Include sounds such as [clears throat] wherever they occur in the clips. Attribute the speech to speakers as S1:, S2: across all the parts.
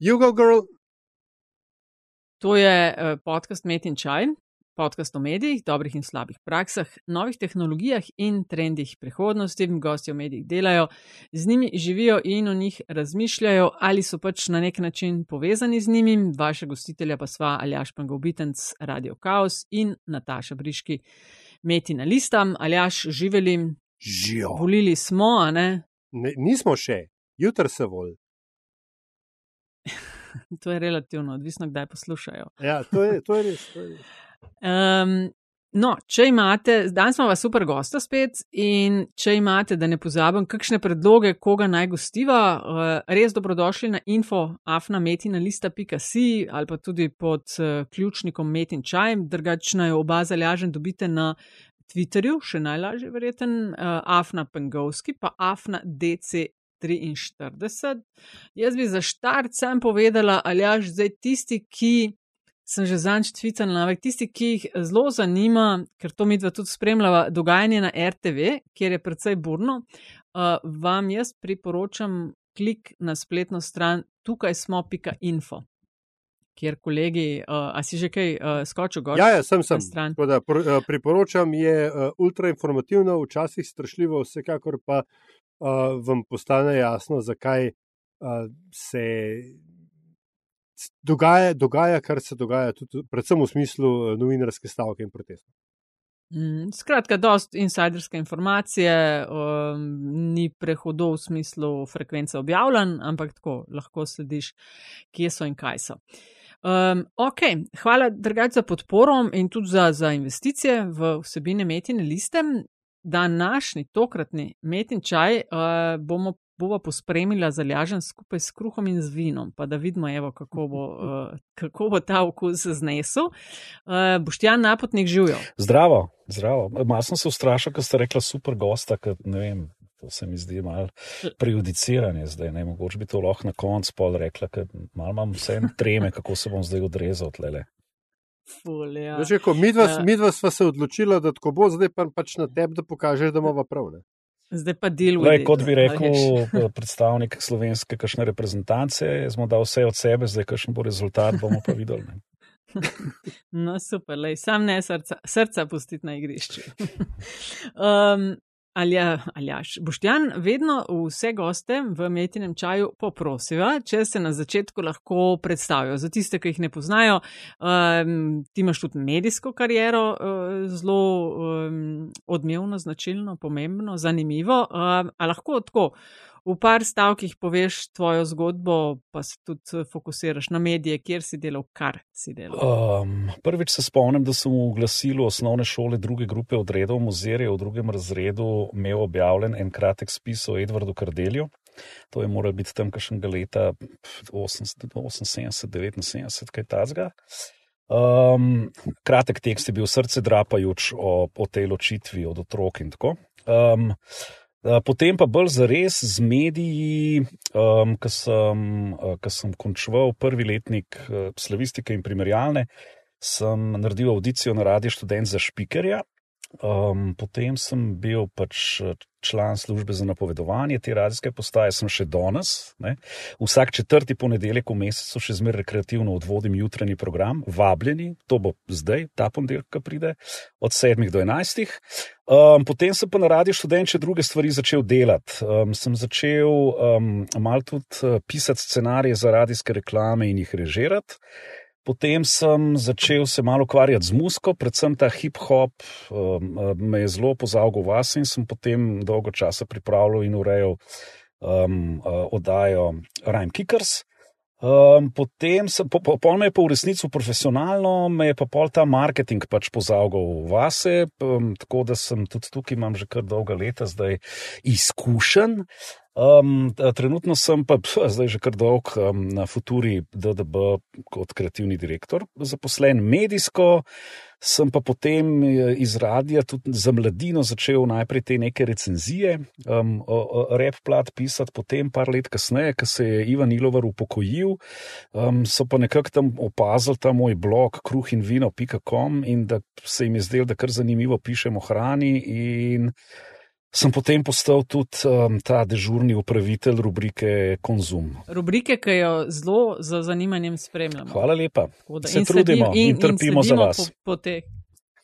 S1: Jugo Girl.
S2: To je uh, podcast Met in Čaj, podcast o medijih, dobrih in slabih praksah, novih tehnologijah in trendih prihodnosti. Gosti v medijih delajo, z njimi živijo in o njih razmišljajo, ali so pač na nek način povezani z njimi. Vaše gostitelja pa sva Aljaš Pangovitenc, Radio Chaos in Nataša Briški, Meti na listam. Aljaš, živeli.
S1: Živijo.
S2: Volili smo, a ne?
S1: ne nismo še, jutri se vol. [laughs]
S2: to je relativno, odvisno, kdaj poslušajo.
S1: Ja, to je, to je res. To je res.
S2: Um, no, če imate, danes smo vas super gosta spet in če imate, da ne pozabim, kakšne predloge, koga naj gostiva, uh, res dobrodošli na info afnametina.si ali pa tudi pod uh, ključnikom Metin Čajem, drugačno jo oba zalažen dobite na Twitterju, še najlažje verjeten, uh, afna pengovski, pa afna DC. 43. Jaz bi za štart sem povedala, ali ja, zdaj tisti, ki sem že zanč tvitala, navek tisti, ki jih zelo zanima, ker to mi dva tudi spremljava, dogajanje na RTV, kjer je precej burno, uh, vam jaz priporočam klik na spletno stran tukaj smo.info. Ker kolegi, uh, a si že kaj uh, skočil gor?
S1: Ja, ja sem sem. Da, pr, uh, priporočam je uh, ultrainformativno, včasih strašljivo, vsekakor pa vam postane jasno, zakaj uh, se dogaja, dogaja, kar se dogaja, tudi, predvsem v smislu novinarske stavke in protestov.
S2: Mm, skratka, dost insiderske informacije, um, ni prehodov v smislu frekvence objavljen, ampak tako lahko slediš, kje so in kaj so. Um, ok, hvala drugače za podporo in tudi za, za investicije v vsebine metine liste današnji, tokratni metin čaj uh, bomo bova pospremila zalažen skupaj s kruhom in z vinom, pa da vidimo, evo, kako, bo, uh, [laughs] kako bo ta okus znesel. Uh, Boštjan napotnik živijo.
S3: Zdravo, zdravo. Malo sem se ustrašil, ker ste rekla super gosta, ker ne vem. To se mi zdi malo prejudiciranje zdaj. Ne, mogoče bi to lahko na koncu pol rekla, ker malo imam vse treme, kako se bom zdaj odrezal tlele.
S2: Ja.
S1: Midva sva se odločila, da tako bo, zdaj pa pač na tebi, da pokažeš, da imamo prav. Ne?
S2: Zdaj pa del
S3: v. Kot bi rekel eh, predstavnik slovenske kakšne reprezentance, smo dal vse od sebe, zdaj kakšen bo rezultat, bomo pa videli. Ne? [laughs]
S2: No, super, lej, sam ne srca, srca pustiti na igrišču. [laughs] um, Alja, Aljaš, Boštjan, vedno vse goste v metinem čaju poprosiva, če se na začetku lahko predstavijo. Za tiste, ki jih ne poznajo, um, ti imaš tudi medijsko kariero, uh, zelo um, odmevno, značilno, pomembno, zanimivo. Um, a lahko tako v par stavkih poveš tvojo zgodbo, pa se tudi fokusiraš na medije, kjer si delal, kar si delal.
S3: Um, prvič se spomnim, da sem v glasilu osnovne šole druge grupe odredov muzerja v drugem razredu imel objavljen en kratek spis o Edvardu Kardelju. To je moral biti tam kakšnega leta 78-79, kaj tazga. Um, kratek tekst je bil srce drapajoč o, o tej ločitvi od otrok in tako. Um, Eh, potem pa bolj za res z mediji, um, ko sem, uh, sem končal prvi letnik uh, slavistike in primerjalne, sem naredil audicijo na Radio Student za špikerja. Um, potem sem bil pač član službe za napovedovanje te radijske postaje, sem še danes. Ne. Vsak četrti ponedeljek v mesecu še zmeraj rekreativno odvodim jutranji program, vabljeni, to bo zdaj, ta ponedeljek, ki pride, od 7 do 11. Um, potem sem pa na radiju študent še druge stvari začel delati. Um, sem začel um, malo tudi uh, pisati scenarije za radijske reklame in jih režirati. Potem sem začel se malo ukvarjati z muziko, predvsem ta hip-hop um, me je zelo pozavil vas in sem potem dolgo časa pripravljal in urejal um, uh, oddajo Rime Kickers. Um, potem sem, po, po, me je pa v resnici profesionalno, me je pa pol ta marketing pač pozavil vase, um, tako da sem tudi tukaj, imam že kar dolga leta zdaj izkušen. Um, trenutno sem pa zdaj že kar dolg um, na Futuri DDB kot kreativni direktor, zaposlen medijsko. Sem pa potem e, iz radia tudi za mladino začel najprej te neke recenzije, um, rep plat pisati, potem par let kasneje, ko se je Ivan Ilovar upokojil, um, so pa nekako tam opazili ta moj blog kruhinvino.com in da se jim je zdelo, da kar zanimivo pišemo o hrani in sem potem postal tudi um, ta dežurni upravitelj rubrike Konzum.
S2: Rubrike, ki jo zelo z zanimanjem spremljamo.
S3: Hvala lepa. Da, se trudimo in, in, in trpimo in za vas.
S2: Po, po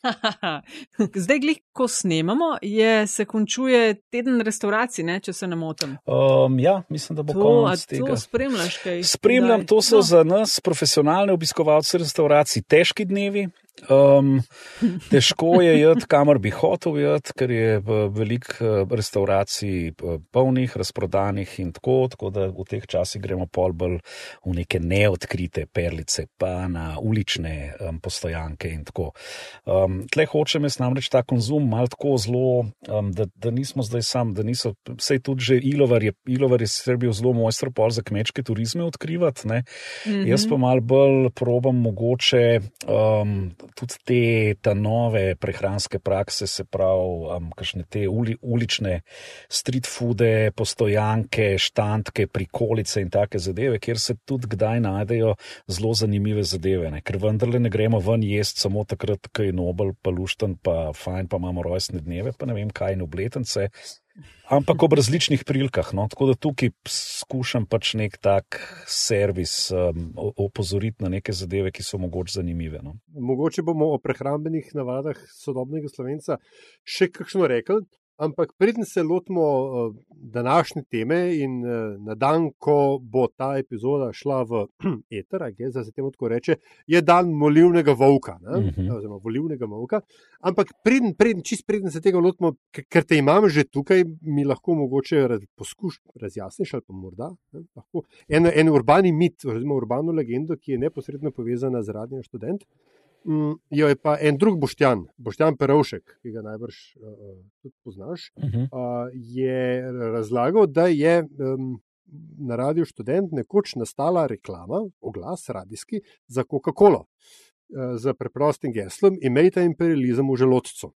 S2: [laughs] Zdaj, glih, ko snemamo, je, se končuje teden restauracij, ne, če se ne motim.
S3: Um, ja, mislim, da bo to, konec tega.
S2: To spremljaš, kaj?
S3: Spremljam, to so no. za nas, profesionalne obiskovalce restauracij, težki dnevi. Um, težko je jeti, kamor bi hotel jeti, ker je veliko eh, restauracij eh, polnih, razprodanih in tako, tako da v teh časih gremo pol bolj v neke neodkrite perlice, pa na ulične um, postojanke in tako. Um, tle hočem jaz namreč ta konzum mal tako zelo, um, da, da nismo zdaj sam, da niso, vse tudi že Ilovar je, Ilovar je srbil zelo mojster pol za kmečke turizme odkrivati, mm -hmm. jaz pa mal bolj probam mogoče. Um, tudi te, te nove prehranske prakse, se pravi, um, kakšne te uli, ulične street foode, postojanke, štantke, prikolice in take zadeve, kjer se tudi kdaj najdejo zelo zanimive zadeve. Ne? Ker vendarle ne gremo ven jesti samo takrat, ko je Nobel, pa lušten, pa fajn, pa imamo rojstne dneve, pa ne vem kaj in obletence ampak ob različnih prilikah. No? Tako da tukaj skušam pač nek tak servis um, opozoriti na neke zadeve, ki so mogoče zanimive. No?
S1: Mogoče bomo o prehrambenih navadah sodobnega slovenca še kakšno rekli. Ampak preden se lotimo uh, današnje teme in uh, na dan, ko bo ta epizoda šla v [clears throat] eter, ali se temu tako reče, je dan molivnega volka, uh mhm. -huh. oziroma volivnega volka. Ampak preden, preden, čist preden se tega lotimo, ker te imam že tukaj, mi lahko mogoče raz, poskuš razjasniš ali pa morda ne, lahko, en, en urbani mit, oziroma urbano legendo, ki je neposredno povezana z radnim študentom. Mm, jo je pa en drug Boštjan, Boštjan Perovšek, ki ga najbrž uh, tudi poznaš, uh -huh. uh, je razlagal, da je um, na radiju študent nekoč nastala reklama, oglas radijski za Coca-Colo uh, z preprostim geslom: Imejte imperializem v želodcu.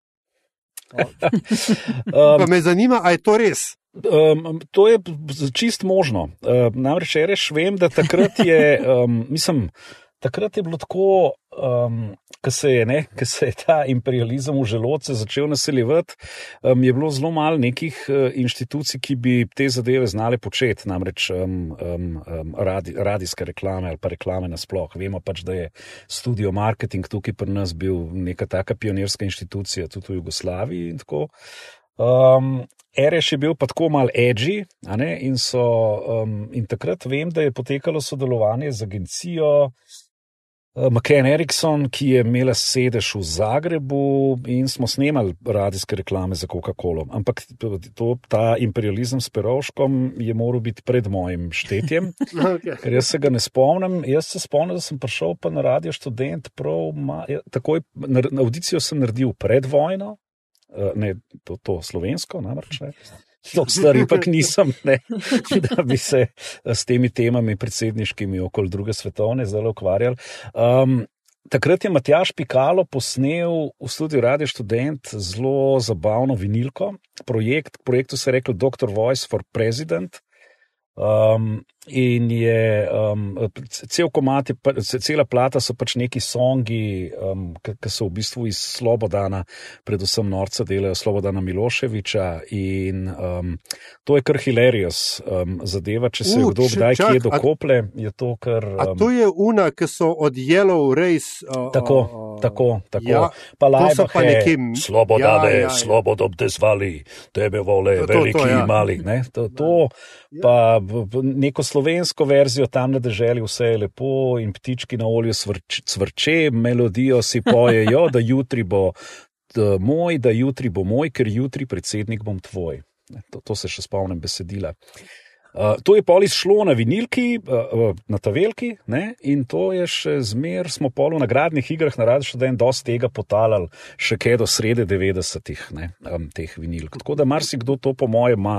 S1: um, [laughs] pa me zanima, ali je to res.
S3: Um, to je čist možno. Uh, namreč, reš, vem, da takrat je, um, mislim, takrat je bilo tako, um, ko se, se je ta imperializem v želodce začel naseljevati, um, je bilo zelo malo nekih uh, inštitucij, ki bi te zadeve znale početi, namreč um, um, um, radi, radijske reklame ali pa reklame nasploh. Vemo pač, da je studio marketing tukaj pri nas bil neka taka pionirska inštitucija, tudi v Jugoslaviji in tako. Um, Ereš je bil pa tako mal edgy, in, so, um, in takrat vem, da je potekalo sodelovanje z agencijo, Eh, McCain Erickson, ki je imela sedež v Zagrebu in smo snemali radijske reklame za Coca-Colo. Ampak to, ta imperializem s Perovškom je moral biti pred mojim štetjem, [laughs] okay. ker jaz se ga ne spomnim. Jaz se spomnim, da sem prišel pa na radio študent, prav, ma, ja, takoj na, na audicijo sem naredil pred vojno, uh, ne to, to slovensko, namreč. Ne. Zelo star, pa nisem, ne, da bi se s temi temami predsedniškimi okoli druge svetovne zelo ukvarjal. Um, takrat je Matjaš Pikalo posnel v studiu Radio Student zelo zabavno vinilko. Projekt, projektu se je rekel Dr. Voice for President. Um, in je um, cel komat, cela plata so pač neki songi, um, ki so v bistvu iz Slobodana, predvsem norca delajo Slobodana Miloševiča. In um, to je kar hilarious um, zadeva, če se uh, kdo kdaj kje dokople. Je to, kar,
S1: um, a to je una, ki so od Yellow Race.
S3: Uh, tako, uh, tako, tako. Ja, pa lajba pa nekim. Slobodane, ja, ja, ja. slobodob te zvali, tebe vole, to, veliki to, to, ja. mali. Ne? To, to, ja. pa neko slovensko verzijo tam na deželi, vse je lepo in ptički na olju cvrče, melodijo si pojejo, da jutri bo da moj, da jutri bo moj, ker jutri predsednik bom tvoj. To, to se še spomnim besedila. Uh, to je pol izšlo na vinilki, uh, na tavelki, ne? in to je še zmer, smo pol v nagradnih igrah na radu, še da en dosti tega potalal, še kaj do srede 90-ih, um, teh vinilk. Tako da marsikdo to, po mojem, ima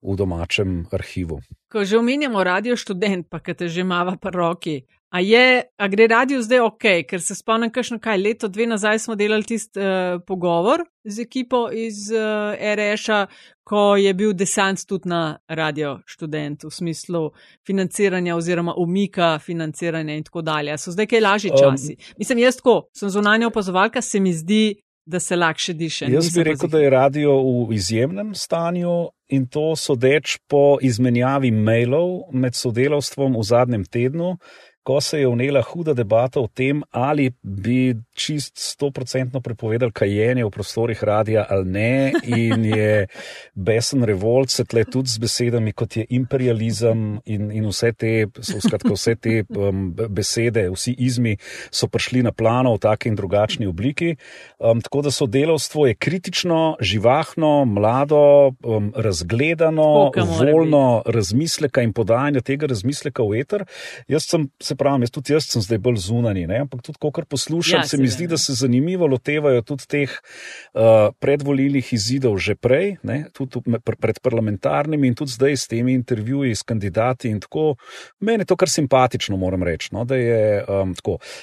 S3: v domačem arhivu.
S2: Ko že omenjamo radio študent, pa ki te že mava po roki. A, je, a gre radio zdaj ok, ker se spomnim, kakšno kaj leto, dve nazaj smo delali tisti uh, pogovor z ekipo iz uh, eh, RŠ-a, ko je bil desant tudi na radio študent v smislu financiranja oziroma umika financiranja in tako dalje. So zdaj kaj lažji časi. Um, Mislim, jaz tako, sem zunanja opazovalka, se mi zdi da se lakše diše.
S3: Jaz bi rekel, da je radio v izjemnem stanju in to sodeč po izmenjavi mailov med sodelavstvom v zadnjem tednu, ko se je vnela huda debata o tem, ali bi čist stoprocentno prepovedali kajenje v prostorih radia ali ne. In je besen revolt se tle tudi z besedami, kot je imperializem in, in vse te, skratka, vse te um, besede, vsi izmi so prišli na plano v taki in drugačni obliki. Um, tako da so delovstvo je kritično, živahno, mlado, um, razgledano, voljno razmisleka in podajanje tega razmisleka v eter. Jaz sem se pravim, jaz tudi jaz sem zdaj bolj zunani, ne? ampak tudi, ko kar poslušam, ja, se mi zdi, da se zanimivo lotevajo tudi teh uh, predvolilnih izidov že prej, ne? tudi pred parlamentarnimi in tudi zdaj s temi intervjuji s kandidati in tako. Meni je to kar simpatično, moram reči. No? Um,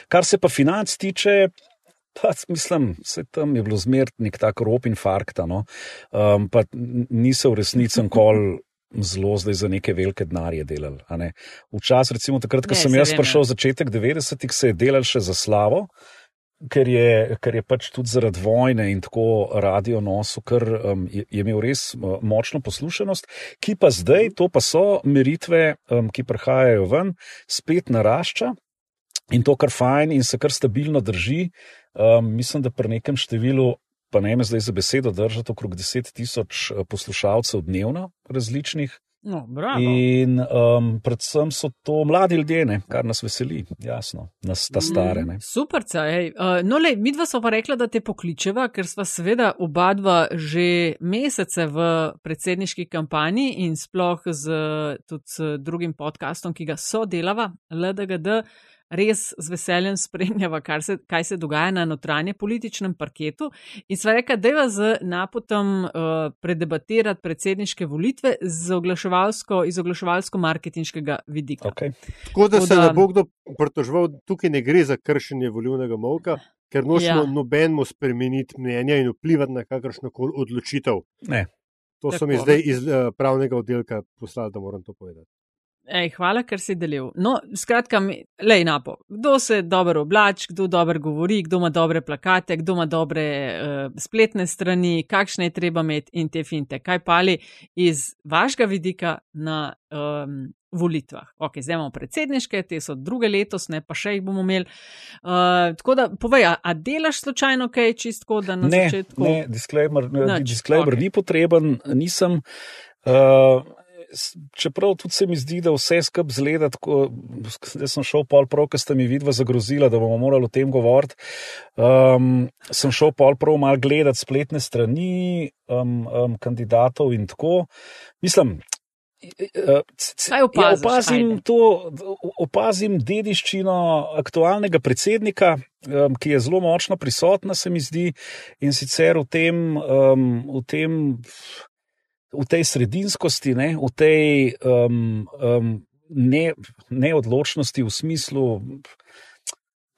S3: kar se pa financ tiče. Pa, mislim, da tam je bilo zmernik, tako rop infarkta. No? Um, pa niso v resnici nikoli zelo zdaj za neke velike denarje delali. Včasih, recimo takrat, ko sem jaz prišel v začetek 90-ih, se je delal še za slavo. Ker je, ker je pač tudi zaradi vojne in tako radio nosu, ker um, je, je imel res uh, močno poslušanost, ki pa zdaj, to pa so meritve, um, ki prihajajo ven, spet narašča in to kar fajn in se kar stabilno drži. Um, mislim, da pri nekem številu pa ne me zdaj za besedo držati, okrog 10 tisoč eh, poslušalcev dnevno različnih.
S2: No,
S3: in um, predvsem so to mladi ljudje, ne, kar nas veseli, jasno, nas ta stare. Ne.
S2: Mm, super, uh, no, le, mi dva smo pa rekla, da te pokličeva, ker sva seveda oba dva že mesece v predsedniški kampanji in sploh z, tudi z drugim podkastom, ki ga sodelava, LDGD res z veseljem spremljava, se, kaj se dogaja na notranje političnem parketu. In sva rekla, da je z napotom uh, predebatirati predsedniške volitve z oglaševalsko, iz oglaševalsko-marketinškega vidika.
S1: Okay. Tako da se ne bo kdo pritoževal, tukaj ne gre za kršenje volivnega molka. Ker nočemo ja. nobenemu spremeniti mnenja in vplivati na kakršno koli odločitev.
S3: Ne.
S1: To so mi zdaj iz uh, pravnega oddelka poslali, da moram to povedati.
S2: Ej, hvala, ker si delil. No, skratka, lej napo. Kdo se dobro oblači, kdo dobro govori, kdo ima dobre plakate, kdo ima dobre uh, spletne strani, kakšne je treba imeti in te finte. Kaj pali iz vašega vidika na um, volitvah? Ok, zdaj imamo predsedniške, te so druge letos, ne pa še jih bomo imeli. Uh, tako da, povej, a, a delaš slučajno kaj čistko, da na
S3: ne,
S2: začetku?
S3: Ne, disclaimer, disclaimer okay. ni potreben, nisem. Uh, čeprav tudi se mi zdi, da vse skupaj zgleda tako, da sem šel pol prav, ker ste mi vidva zagrozila, da bomo morali o tem govoriti. Um, sem šel pol prav malo gledati spletne strani um, um, kandidatov in tako. Mislim.
S2: Ja, opaziš, ja, opazim,
S3: to, opazim dediščino aktualnega predsednika, um, ki je zelo močno prisotna, se mi zdi, in sicer v tem, um, v tem v tej sredinskosti, ne, v tej um, um, ne, neodločnosti v smislu.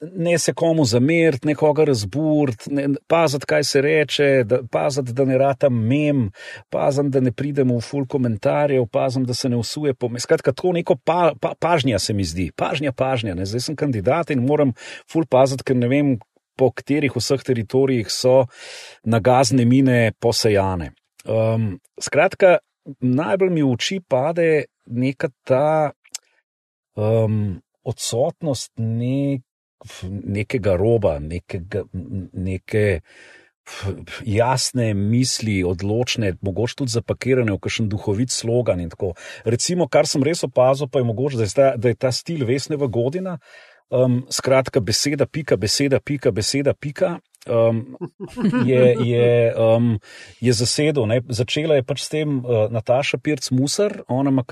S3: Ne se komu zameriti, nekoga razburiti, ne, paziti, kaj se reče, da, paziti, da ne rata mem, paziti, da ne pridemo v full komentarjev, paziti, da se ne usuje po meni. Skratka, tako neko pa, pa, pažnja se mi zdi, pažnja, pažnja. Ne. Zdaj sem kandidat in moram full paziti, ker ne vem, po katerih vseh teritorijih so nagazne mine posejane. Um, skratka, najbolj mi v oči pade neka ta um, odsotnost nek, nekega roba, nekega, neke jasne misli, odločne, mogoče tudi zapakirane v kakšen duhovit slogan. Recimo, kar sem res opazil, pa je mogoče, da je ta, da je ta stil Vesneva Godina. Um, skratka, beseda, pika, beseda, pika, beseda, pika um, je, je, um, je zasedel. Ne. Začela je pač s tem uh, Nataša Pirc Musar, ona ima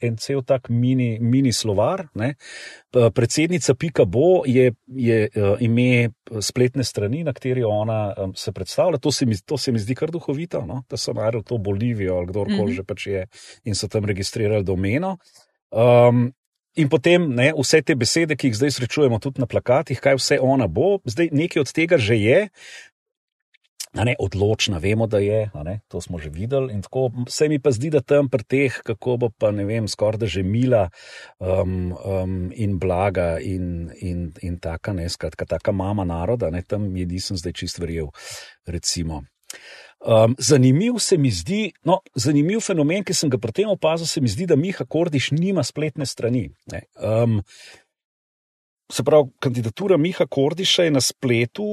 S3: en cel tak mini, mini slovar. Ne. Predsednica Pika Bo je, je uh, ime spletne strani, na kateri ona um, se predstavlja. To se, mi, to se mi zdi kar duhovito, no? da so naredili to Bolivijo ali kdorkoli mm -hmm. že pač je in so tam registrirali domeno. Um, In potem ne, vse te besede, ki jih zdaj srečujemo tudi na plakatih, kaj vse ona bo, zdaj nekaj od tega že je. Ne, odločna, vemo, da je, ne, to smo že videli. Tako, se mi pa zdi, da tam pri teh, kako bo pa ne vem, skoraj da že mila um, um, in blaga in, in, in taka, ne, skratka, taka mama naroda, ne, tam je nisem zdaj čist verjel. Recimo. Um, zanimiv se mi zdi, no, zanimiv fenomen, ki sem ga pri tem opazil, se mi zdi, da Miha Kordiš nima spletne strani. Um, se pravi, kandidatura Miha Kordiša je na spletu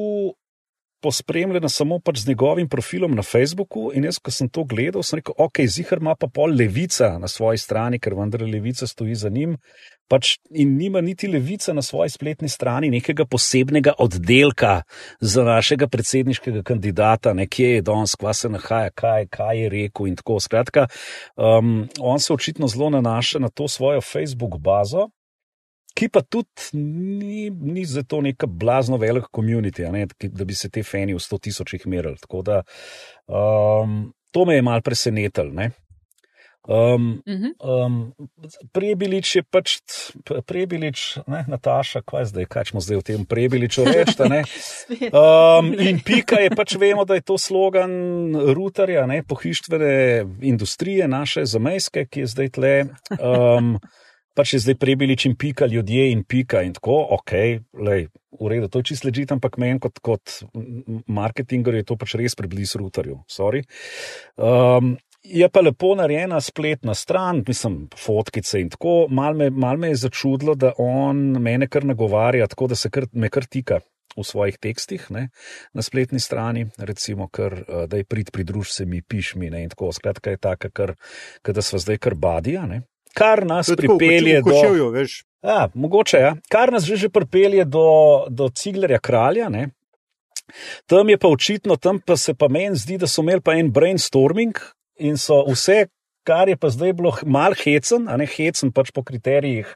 S3: pospremljena samo pač z njegovim profilom na Facebooku. In jaz, ko sem to gledal, sem rekel, ok, zihar ima pa pol levica na svoji strani, ker vendar levica stoji za njim. Pač in nima niti levica na svoji spletni strani nekega posebnega oddelka za našega predsedniškega kandidata, nekje je danes, kva se nahaja, kaj, kaj je rekel in tako. Skratka, um, on se očitno zelo nanaša na to svojo Facebook bazo, ki pa tudi ni, ni za to neka blazno velika komunitija, da bi se te fani v 100 tisočih merili. Tako da um, to me je mal presenetilo. Um, um, prebilič je pač, prebilič, ne, Nataša, kaj zdaj, kaj smo zdaj v tem prebiliču reči. [laughs] Um, in pika je pač, vemo, da je to slogan rutarja, ne, pohištvene industrije, naše zamejske, ki je zdaj tle. Um, pač je zdaj prebilič in pika, ljudje in pika in tako, ok, lej, v redu, to je čisto ležit, ampak meni kot, kot marketingar je to pač res preblizu rutarju. Um, je pa lepo narejena spletna stran, mislim, fotkice in tako. Mal me, mal me je začudilo, da on mene kar nagovarja, tako da se kar, me kar tika. V svojih tekstih ne, na spletni strani, recimo, kar, eh, da je prid, pridruž se mi, piš mi. Ne, tako, skratka, je tako, da smo zdaj kar badija kar nas pripelje do.
S1: Kočevju,
S3: ja, mogoče, ja. Kar nas že, že pripelje do, do Ciglerja kralja. Ne. Tam je pa očitno, tam pa se pa meni zdi, da so imeli pa en brainstorming in so vse, kar je pa zdaj bilo mal hecen, a ne hecen pač po kriterijih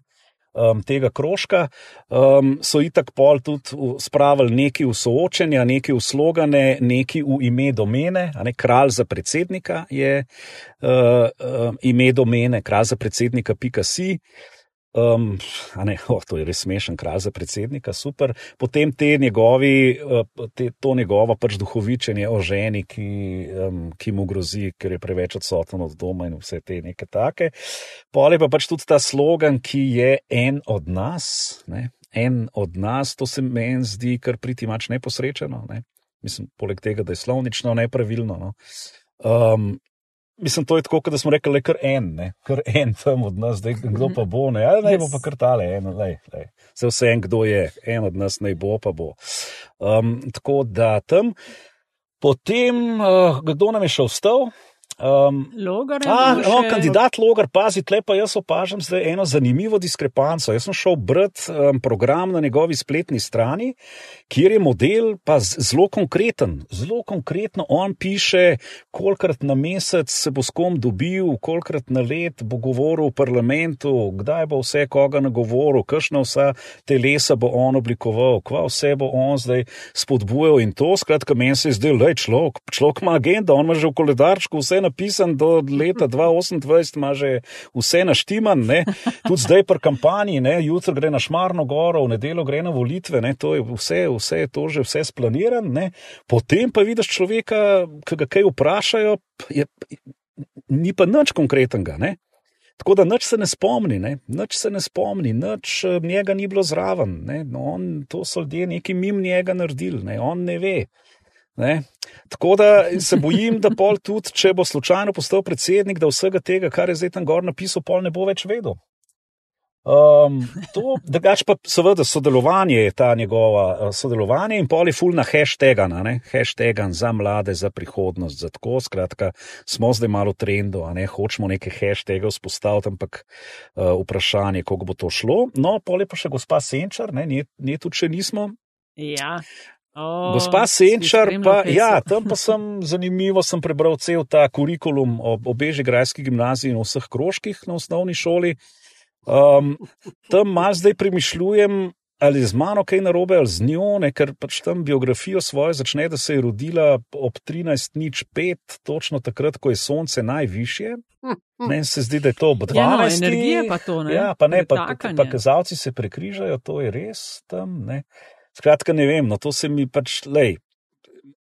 S3: um, tega krožka, um, so itak pol tudi spravili neki v soočenja, neki v slogane, neki v ime domene. Ne, kralj za predsednika je uh, uh, ime domene, kralj za predsednika, pika si. Um, ne, oh, to je res smešen kraj za predsednika, super. Potem te njegovi, eh, te, to njegovo pač duhovičenje o ženi, ki, um, ki mu grozi, ker je preveč odsoten od doma in vse te neke take. Pol je pa pač tudi ta slogan, ki je en od nas, ne, en od nas, to se meni zdi kar priti mač neposrečeno. Ne. Mislim, poleg tega, da je slovnično nepravilno. No. Um, Mislim, to je tako, da smo rekli, le kar en, ne? kar en tam od nas, zdaj kdo pa bo, ne, ali naj bo pa kar tale, en, lej, lej. Se vse en, kdo je, en od nas naj bo, pa bo. Um, tako da tam, potem, uh, kdo nam je še ostal?
S2: Um, Logar,
S3: a, no, kandidat Logar, pazi, tle pa jaz opažam zdaj eno zanimivo diskrepanco. Jaz sem šel brati um, program na njegovi spletni strani, kjer je model pa zelo konkreten. Zelo konkretno on piše, kolikrat na mesec se bo s kom dobil, kolikrat na let bo govoril v parlamentu, kdaj bo vse koga nagovoril, kakšna vsa telesa bo on oblikoval, kva vse bo on zdaj spodbujal in to. Skratka, meni se je zdelo, da je človek, človek ima agenda, on ima že v koledarčku vse napisan do leta 2028, ima že vse naštiman, ne? tudi zdaj pri kampanji, jutro gre na Šmarno goro, v nedeljo gre na volitve, to je vse, vse je to že vse splaniran. Ne? Potem pa vidiš človeka, ki ga kaj vprašajo, je, ni pa nič konkretnega. Ne? Tako da nič se ne spomni, ne? nič se ne spomni, nič eh, njega ni bilo zraven. No, on, to so ljudje neki mim njega naredili, ne? on ne ve. Ne? Tako da se bojim, da pol tudi, če bo slučajno postal predsednik, da vsega tega, kar je zdaj tam gor napisal, pol ne bo več vedel. Um, to, drugač pa seveda sodelovanje je ta njegova uh, sodelovanje in pol je full na hashtagan, hashtagan za mlade, za prihodnost, za tako. Skratka, smo zdaj malo v trendu, ne? hočemo neke hashtage vzpostaviti, ampak uh, vprašanje, kako bo to šlo. No, pol je pa še gospa Senčar, ne, ne tudi še nismo.
S2: Ja.
S3: Oh, Gospa Senčar, pa, ja, tam pa sem zanimivo, sem prebral cel ta kurikulum o, o Bežigrajski gimnaziji in vseh krožkih na osnovni šoli. Um, tam mal zdaj premišljujem, ali z mano kaj narobe, ali z njo, ne, ker pač tam biografijo svojo začne, da se je rodila ob 13.05, točno takrat, ko je sonce najvišje. Meni se zdi, da je to ob 12. Ja, no,
S2: energije pa to, ne?
S3: Ja, pa ne, pa, pa kazalci se prekrižajo, to je res tam, ne. Skratka, ne vem, no to se mi pač, lej,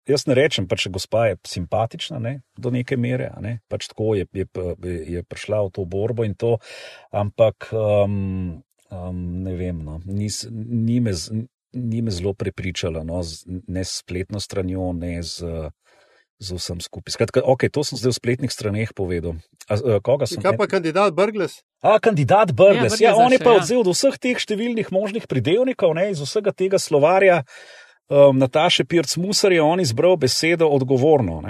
S3: jaz ne rečem, pa če gospa je simpatična ne, do neke mere, ne, pač tako je, je, je prišla v to borbo in to, ampak um, um, ne vem, no, ni, ni, me, ni me zelo prepričala, no, z, ne s spletno stranjo, ne z. Z vsem skupaj. Skratka, okay, to sem zdaj v spletnih straneh povedal. A, koga sem?
S1: Kaj pa kandidat Brgles?
S3: A, kandidat Brgles. Ja, ja, on je pa ja. odzel od vseh teh številnih možnih pridevnikov, ne, iz vsega tega slovarja um, Nataše Pirc Musar je on izbral besedo odgovorno.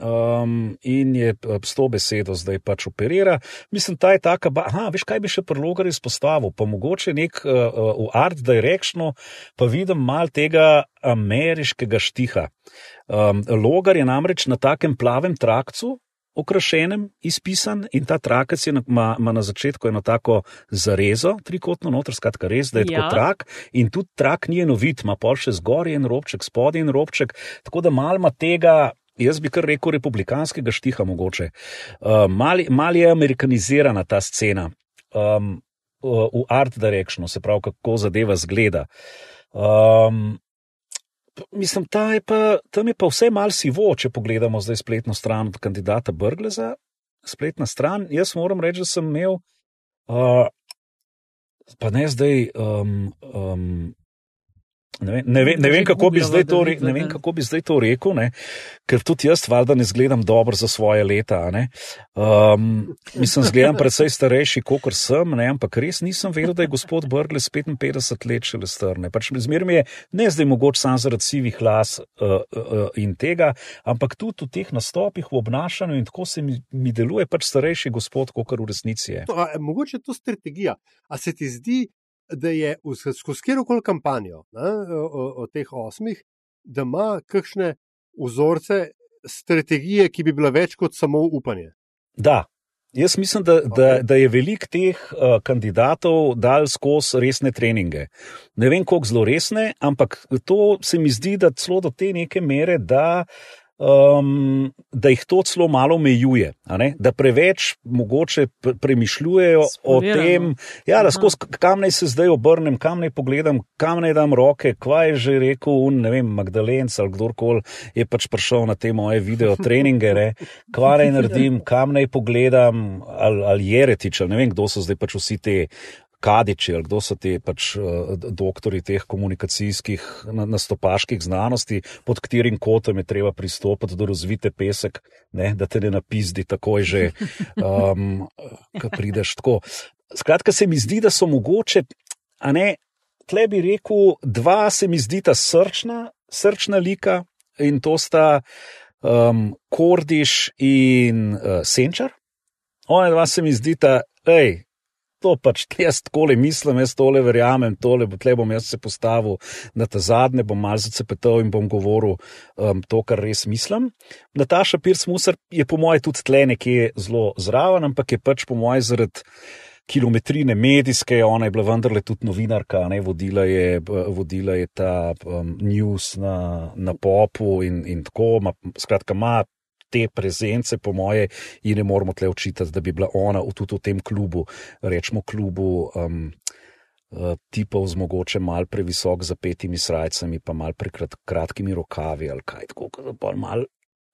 S3: Um, in je uh, s to besedo zdaj pač operira. Mislim, ta je taka, aha, veš, kaj bi še prologar izpostavil, pa mogoče nek uh, uh, v art directionu, pa vidim mal tega ameriškega štiha. Um, logar je namreč na takem plavem trakcu, okrašenem, izpisan in ta trakec ima na začetku eno tako zarezo, trikotno noter, skratka res, da je ja. tako trak in tudi trak ni enovit, ima pol še zgoraj en robček, spodaj en robček, tako da mal ima tega. Jaz bi kar rekel republikanskega štiha mogoče. Uh, mal, mal je amerikanizirana ta scena um, v art directionu, se pravi, kako zadeva zgleda. Um, mislim, je pa, tam je pa vse malce sivo, če pogledamo zdaj spletno stran od kandidata Brgleza. Spletna stran, jaz moram reči, da sem imel, uh, pa ne zdaj, um, um, Ne vem, ne, vem, ne, vem, kako bi zdaj to, ne vem, kako bi zdaj to rekel, ne? ker tudi jaz, valjda, ne zgledam dobro za svoje leta. Um, mislim, zgledam [laughs] predvsej starejši, kot sem, ne? ampak res nisem vedel, da je gospod Brgles 55 let še le strne. Pač Zmer mi je ne zdaj mogoče sam zaradi sivih las uh, uh, in tega, ampak tudi v teh nastopih, v obnašanju in tako se mi, mi deluje pač starejši gospod, kot v resnici je.
S1: No, a, mogoče je to strategija. A se ti zdi, da je skozi kjerkoli kampanjo od teh osmih, da ima kakšne vzorce, strategije, ki bi bila več kot samo upanje.
S3: Da. Jaz mislim, da, okay. da, da je velik teh uh, kandidatov dal skozi resne treninge. Ne vem, koliko zelo resne, ampak to se mi zdi, da celo do te neke mere, da uh, um, da jih to celo malo omejuje, da preveč mogoče premišljujejo o tem, ja, da skozi kam naj se zdaj obrnem, kam naj pogledam, kam naj dam roke, kva je že rekel, un, ne vem, Magdalenc ali kdorkoli je pač prišel na te moje video treninge, ne? kva naj naredim, kam naj pogledam, ali, ali jeretič, ali ne vem, kdo so zdaj pač vsi te Kadiči ali kdo so ti pač uh, doktori teh komunikacijskih nastopaških znanosti, pod katerim kotom je treba pristopiti do razvite pesek, ne, da te ne napizdi takoj že, um, ko prideš tako. Skratka, se mi zdi, da so mogoče, a ne, tle bi rekel, dva se mi zdi ta srčna, srčna lika in to sta um, Kordiš in uh, Senčar. Ona dva se mi zdi ta, hej, to pač jaz tako mislim, jaz tole verjamem, tole bo tle bom jaz se postavil na ta zadnje, bom malce cepetal in bom govoril um, to, kar res mislim. Nataša Pirc Musar je po mojem tudi tle nekje zelo zraven, ampak je pač po mojem zaradi. Kilometrine medijske, ona je bila vendarle tudi novinarka, ne, vodila, je, vodila je ta um, news na, na popu in, in tako. Ma, skratka, ima te prezence, po moje, ji ne moramo tle očitati, da bi bila ona v tudi v tem klubu, rečemo klubu. Um, uh, Tipov z mogoče mal previsok za petimi srajcami, pa mal prekratkimi rokavi, ali kaj tako, da mal,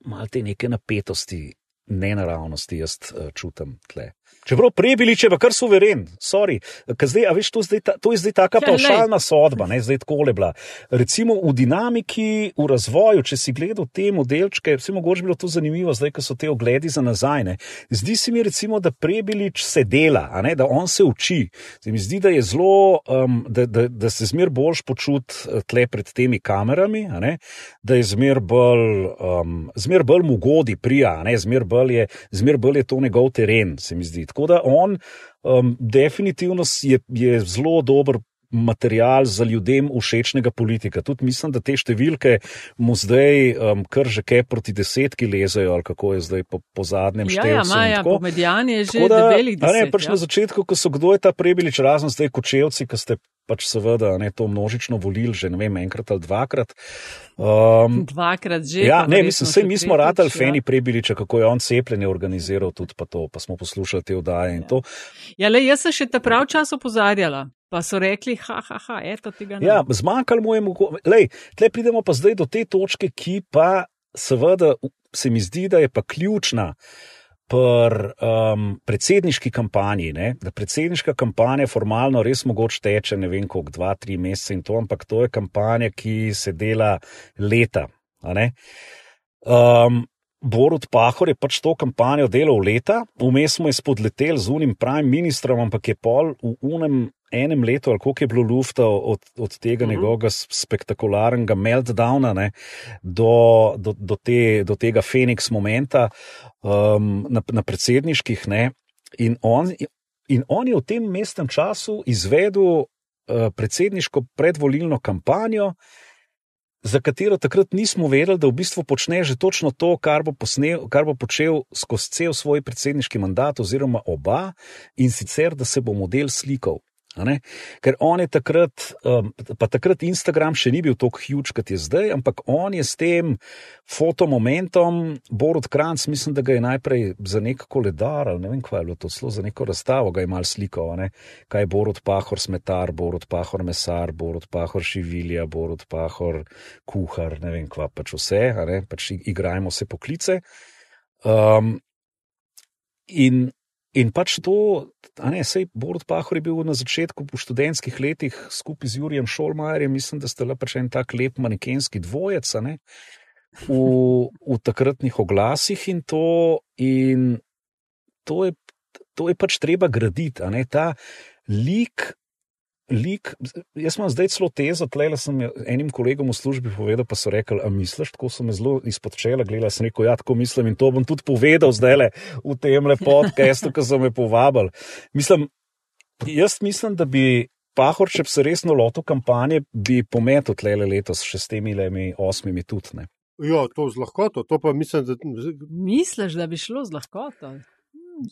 S3: mal te neke napetosti, nenaravnosti jaz uh, čutim tle. Čeprav prebili, če pa kar suveren, sorry, zdaj, veš, to, zdaj, to je zdaj taka ja, pavšalna sodba, ne zdaj tako le bila. Recimo v dinamiki, v razvoju, če si gledal te modelčke, vse mogoče bilo to zanimivo, zdaj, ko so te ogledi za nazaj. Ne. Zdi se mi, recimo, da prebilič se dela, ne, da on se uči. Zdaj mi zdi, da je zelo, um, da, da, da se zmer boljš počut eh, tle pred temi kamerami, ne, da je zmer bolj, um, zmer bolj mu godi prija, ne, zmer bolj je, zmer bolj je to njegov teren, se mi zdi. Tako da on um, definitivno je, je zelo dober. Material za ljudem všečnega politika. Tudi mislim, da te številke mu zdaj um, kar že kaj proti desetki lezejo, ali kako je zdaj po, po zadnjem številku.
S2: Ja, ja, ja medijan je že da, velik.
S3: Ne, pač ja. na začetku, ko so kdo je ta prebilič, razen zdaj kočevci, ki ste pač seveda ne, to množično volili že ne vem, enkrat ali dvakrat. Um,
S2: Dvakrat že.
S3: ja, ne, mislim, vse mi smo
S2: tretjič,
S3: ratali
S2: ja.
S3: feni prebiliča, kako je on cepljenje organiziral, tudi pa to, pa smo poslušali te vdaje in to.
S2: Ja, le jaz sem še ta prav čas opozarjala, pa so rekli, ha, ha, ha, eto tega ne.
S3: Ja, zmanjkalo mu je mogoče. Tle pridemo pa zdaj do te točke, ki pa seveda se mi zdi, da je pa ključna. Pri um, predsedniški kampanji, ne, da predsedniška kampanja formalno res mogoče teče, ne vem, koliko, dva, tri mesece in to, ampak to je kampanja, ki se dela leta. Um, Borut Pahor je pač to kampanjo delal leta, vmes smo je spodletel z unim pravim ministrom, ampak je pol v unem enem letu, ali koliko je bilo lufta od, od tega
S1: Mhm.
S3: njegovega s- spektakularnega meltdowna ne, do, do, do, te, do tega Phoenix momenta um, na, na predsedniških. Ne, in, on, in on je v tem mestnem času izvedel uh, predsedniško predvolilno kampanjo, za katero takrat nismo vedeli, da v bistvu počne že točno to, kar bo, posnel, kar bo počel skozi cel svoj predsedniški mandat, oziroma oba, in sicer, da se bo model slikal. Ker on je takrat, um, pa takrat Instagram še ni bil tako huge, kot je zdaj, ampak on je s tem fotomomentom, Borod Kranc, mislim, da ga je najprej za nek koledar, ali ne vem, kaj je bilo to, celo za neko razstavo ga je mal slikal, ne. kaj je Borod Pahor smetar, Borod Pahor mesar, Borod Pahor šivilja, Borod Pahor kuhar, ne vem, kva pač vse, pač igrajmo se poklice. Um, in In pač to, a ne, sej Borod Pahor je bil na začetku v študentskih letih skupaj z Jurijem Šolmajerjem, mislim, da ste le pač en tak lep manekenski dvojec, a ne, v, v takratnih oglasih in to, in to je, to je pač treba graditi, a ne, ta lik. Lik, jaz imam zdaj celo tezo, tle sem jo enim kolegom v službi povedal, pa so rekli: A misliš, tako so me zelo izpod čela gledali. Sem rekel: Ja, tako mislim in to bom tudi povedal zdaj le v tem podkastu, ki so me povabili. Mislim, jaz mislim, da bi Pahor, če bi se resno lotil kampanje, bi pometel tle letos še s temi lemi osmimi tudi. Ne.
S1: Ja, to z lahkoto. To pa mislim, da
S2: Misliš, da bi šlo z lahkoto?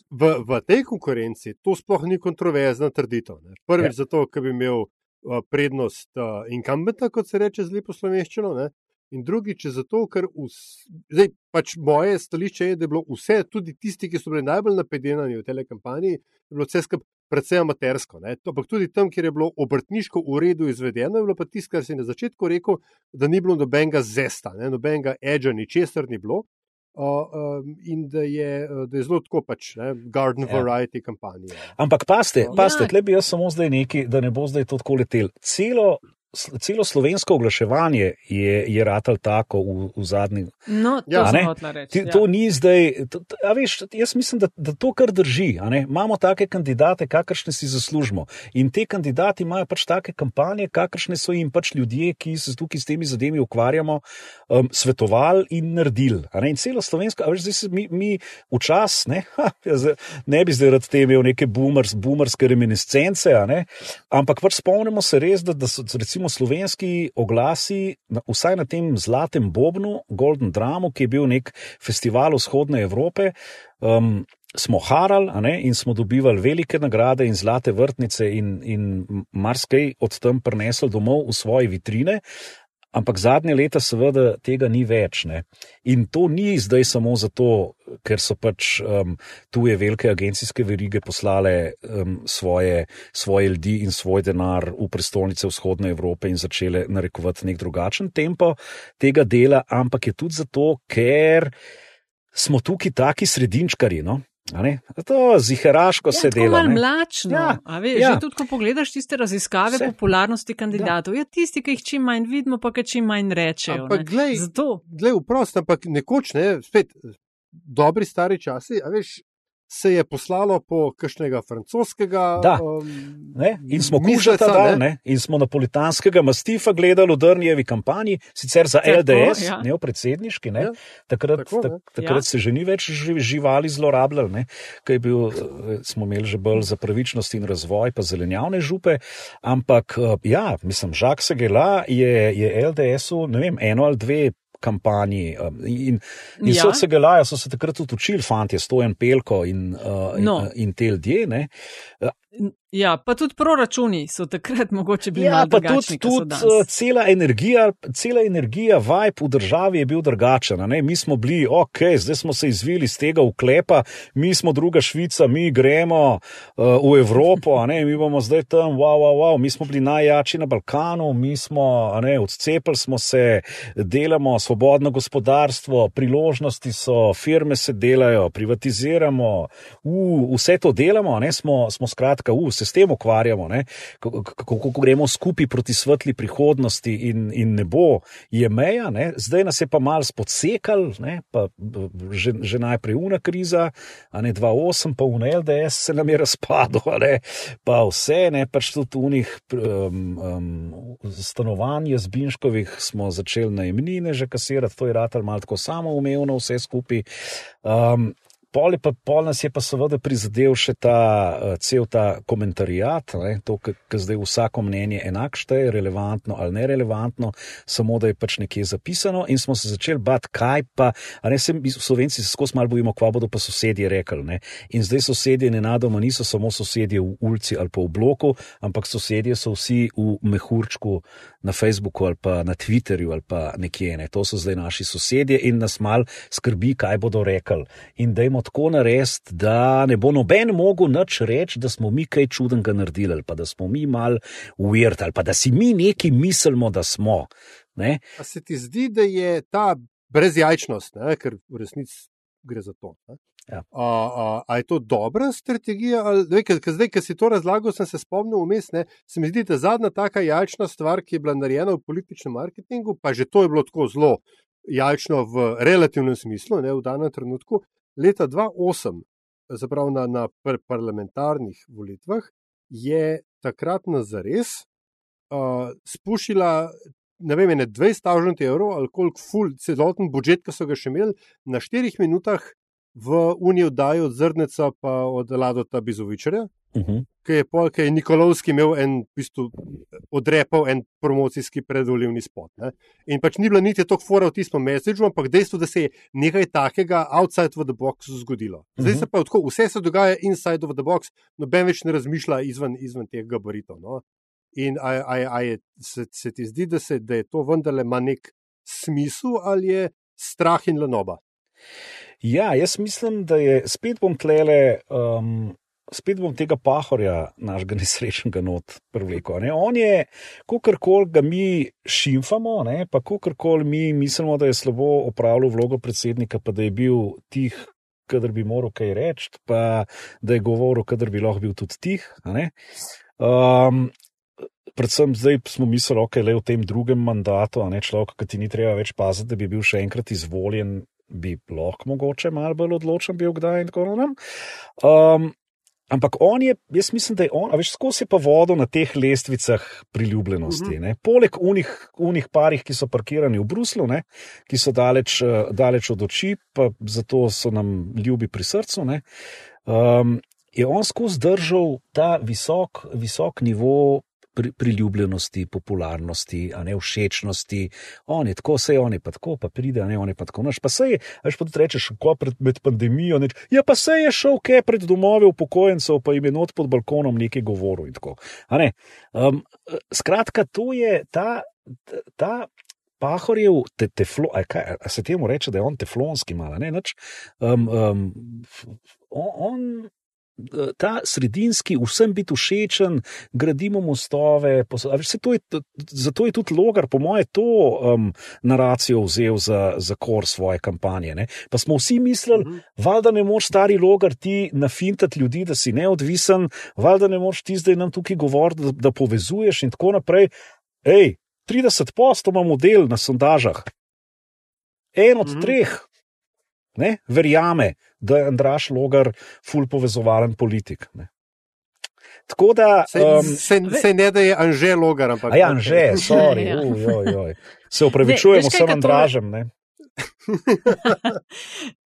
S1: V, v tej konkurenci to sploh ni kontroverzna trditev. Ne. Prvič, ja. zato, ker bi imel uh, prednost uh, incumbenta, kot se reče z lepo slovenščino, ne. in drugič, zato, ker vs, zdaj, pač moje stališče je, da je bilo vse, tudi tisti, ki so bili najbolj napedenani v tej kampanji, je bilo vse skupaj predvsem amatersko. Ne. Ampak tudi tam, kjer je bilo obrtniško v redu izvedeno, je bilo pa tisto, kar si na začetku rekel, da ni bilo nobenega zesta, ne, nobenega edža, ničesar ni bilo. Uh, um, in da je, da je zelo tako pač, ne, garden
S3: Ja.
S1: variety kampanja.
S3: Ampak paste,
S1: Ja.
S3: paste, tle bi jaz samo zdaj neki, da ne bo zdaj to tako letel. Celo, celo slovensko oglaševanje je, je ratal tako v, v zadnji.
S2: No, to
S1: Ja,
S2: ja, reči. Ja.
S3: to ni zdaj. To, to, a veš, jaz mislim, da, da to kar drži. a ne. Imamo take kandidate, kakršne si zaslužimo. In te kandidati imajo pač take kampanje, kakršne so jim pač ljudje, ki se tukaj s temi zadevami ukvarjamo, um, svetovali in naredili. a Ne? In celo slovensko, a veš, zdaj se mi, mi včasih, ne, [laughs] ha, jaz zdaj ne bi zdaj rad te imel neke boomers, boomerske reminiscence, a ne, ampak pač spomnimo se res, da, da so recimo slovenski oglasi, vsaj na tem zlatem bobnu, Golden Dramu, ki je bil nek festival vzhodne Evrope. Um, Smo harali ne, in smo dobivali velike nagrade in zlate vrtnice, in, in marsikaj od tam prinesli domov v svoje vitrine, ampak zadnje leta, seveda, tega ni več. Ne. In to ni zdaj samo zato, ker so pač um, tuje velike agencijske verige poslale um, svoje, svoje ljudi in svoj denar v prestolnice vzhodne Evrope in začele narekovati nek drugačen tempo tega dela, ampak je tudi zato, ker smo tukaj taki sredinčkari. No? To ziheraško se
S2: Ja, tako
S3: dela.
S2: malo mlačno.
S3: Ja,
S2: veš,
S3: ja.
S2: ja. Tudi, ko pogledaš tiste raziskave
S3: Vse.
S2: popularnosti kandidatov, ja. ja, tisti, ki jih čim manj vidimo, pa ki čim manj rečejo.
S1: Ampak glej,
S2: Zato.
S1: Glej, vprost, ampak nekoč, ne, spet dobri stari časi, a veš, se je poslalo po kakšnega francoskega.
S3: Da.
S1: Um,
S3: Ne? In smo kužeta dal,
S1: ne.
S3: in smo napolitanskega mastifa gledali v Drnjevi kampanji, sicer za
S2: Tako,
S3: LDS,
S2: ja.
S3: ne v predsedniški. Ne?
S1: Ja.
S3: Takrat,
S1: Tako, ne.
S3: tak, takrat
S2: Ja.
S3: se že ni več ži- živali zlorabljali, ne? Kaj je bil, eh, smo imeli že bolj za pravičnost in razvoj, pa zelenjavne župe. Ampak eh, ja, mislim, Žak Segela je, je LDS-u, ne vem, eno ali dve. Kampanji. um, In, in Ja. so se gelaja, so se takrat tudi učili, fanti, Stojan Pelko in, uh,
S2: No.
S3: in, in te ljudje. ne.
S2: Ja, pa tudi proračuni so takrat mogoče bili
S3: Ja,
S2: malo drugačni.
S3: tudi, tudi uh, cela energija, cela energija, vibe v državi je bil drugačen. a ne. Mi smo bili, ok, zdaj smo se izvili iz tega uklepa, mi smo druga Švica, mi gremo uh, v Evropo, ne, mi bomo zdaj tam, wow, wow, wow, mi smo bili najjači na Balkanu, mi smo, ne, odcepili smo se, delamo svobodno gospodarstvo, priložnosti so, firme se delajo, privatiziramo, uh, vse to delamo, ne, smo, smo skratka, uh, se s tem ukvarjamo, kako, kako, gremo skupaj proti svetli prihodnosti in, in ne bo, je meja, ne, zdaj nas je pa mal spodsekal, ne, pa že, že najprej una kriza, a ne 2-8, pa un LDS se nam je ne, pa vse, ne, pač tudi unih um, um, stanovanj z Binškovih smo začeli najemnine že kasirati, to je ratal malo tako samoumevno vse skupaj. Um, Pol, je pa, pol nas je pa seveda prizadel še ta uh, cel ta komentarijat, ne, to, ki zdaj vsako mnenje enak šteje, relevantno ali nerelevantno, samo da je pač nekje zapisano, in smo se začeli bati, kaj pa, a ne se mi slovenci se skozi malo bojimo, kva bodo pa sosedje rekli. Ne. In zdaj sosedje nenadoma niso samo sosedje v ulici ali pa v bloku, ampak sosedje so vsi v mehurčku na Facebooku ali pa na Twitterju ali pa nekje. Ne. To so zdaj naši sosedje in nas mal skrbi, kaj bodo rekli. In dajmo tako narediti, da ne bo noben mogel nič reči, da smo mi kaj čudenega naredili, ali pa da smo mi mal weird, ali pa da si mi neki mislimo, da smo. Ne?
S1: A se ti zdi, da je ta brezjajčnost, ne, ker v resnici gre za to? Ne?
S3: Ja.
S1: A, a, a je to dobra strategija? Zdaj, ki si to razlagal, sem se spomnil vmes. Se mi zdi, da zadnja taka jajčna stvar, ki je bila narejena v političnem marketingu, pa že to je bilo tako zelo jajčno v relativnem smislu, ne, v danem trenutku. Leta 2008, zaprav na, na par parlamentarnih volitvah, je takrat na zares uh, spušila ne vem, ne 20 evrov ali koliko ful, celoten budžet, ki so ga še imeli, na 4 minutah v Unijo dajo od Zrneca pa od Ladota Bizovičarja,
S3: Uh -huh.
S1: ki je, pol, ki je Nikolovski imel en, v bistvu, odrepal en promocijski predvoljivni spot. Ne? In pač ni bilo niti tako fora v tistem messageu, ampak dejstvo, da se je nekaj takega outside of the box zgodilo. Zdaj
S3: Mhm.
S1: se pa tako, vse se dogaja inside of the box, noben več ne razmišlja izven, izven teh gabaritov. No? In a, a, a je, se, se ti zdi, da, se, da je to vendarle ima nek smisel ali je strah in lenoba?
S3: Ja, jaz mislim, da je spet bom tlele. Um... Spet bom tega pahorja, našega [laughs] nesrečnega not, privlekel. ne. On je, kakorkoli ga mi šimfamo, ne, pa kakorkoli mi mislimo, da je slabo opravljal vlogo predsednika, pa da je bil tih, kadar bi moral kaj reči, pa da je govoril, kadar bi lahko bil tudi tih. Um, predvsem zdaj smo mislili, da okay, je v tem drugem mandatu, a ne človek, ki ti ni treba več paziti, da bi bil še enkrat izvoljen, bi lahko mogoče malo bolj odločen bil, kdaj in tako naprej. Um, Ampak on je, jaz mislim, da je on, a veš, skozi pa vodo na teh lestvicah priljubljenosti. Ne? Poleg unih, unih parih, ki so parkirani v Bruslu, ne? ki so daleč, daleč od oči, pa zato so nam ljubi pri srcu, ne? um, je on skozi držal ta visok, visok nivo pri, priljubljenosti, popularnosti, a ne všečnosti. On je tako, vse on je pa tako, pa pride, a ne on je pa tako. Naš, pa se je, veš pa tudi rečeš, ko pred, med pandemijo, neč, ja pa se je šel kaj pred domove upokojencev, pa jim je not pod balkonom nekaj govoril in tako. A ne, um, skratka, to je ta. ta Pahorjev, te, teflo, a, kaj, a se temu reče, da je on teflonski, malo, ne, nič. Um, um, on, ta sredinski, vsem biti všečen, gradimo mostove. Pos, a, veš, se to je, zato je tudi Logar, po mojem, to um, naracijo vzel za, za kor svoje kampanje. Ne. Pa smo vsi mislili,
S1: Mhm.
S3: valjda ne moš stari Logar ti nafintati ljudi, da si neodvisen, valjda ne moš ti zdaj nam tukaj govoriti, da, da povezuješ in tako naprej. Ej, 30 posto imamo del na sondažah. En od
S1: Mhm.
S3: treh ne, verjame, da je Andraš Logar ful povezovalen politik. Ne. Tako da.
S1: Se,
S3: Um,
S1: se, se ne da je Anže Logar, ampak.
S3: a ja, že, sorry,
S2: Ja.
S3: uj, uj, uj. se upravičujem
S2: kaj,
S3: vsem
S2: kaj
S3: Andražem. Ne. [laughs]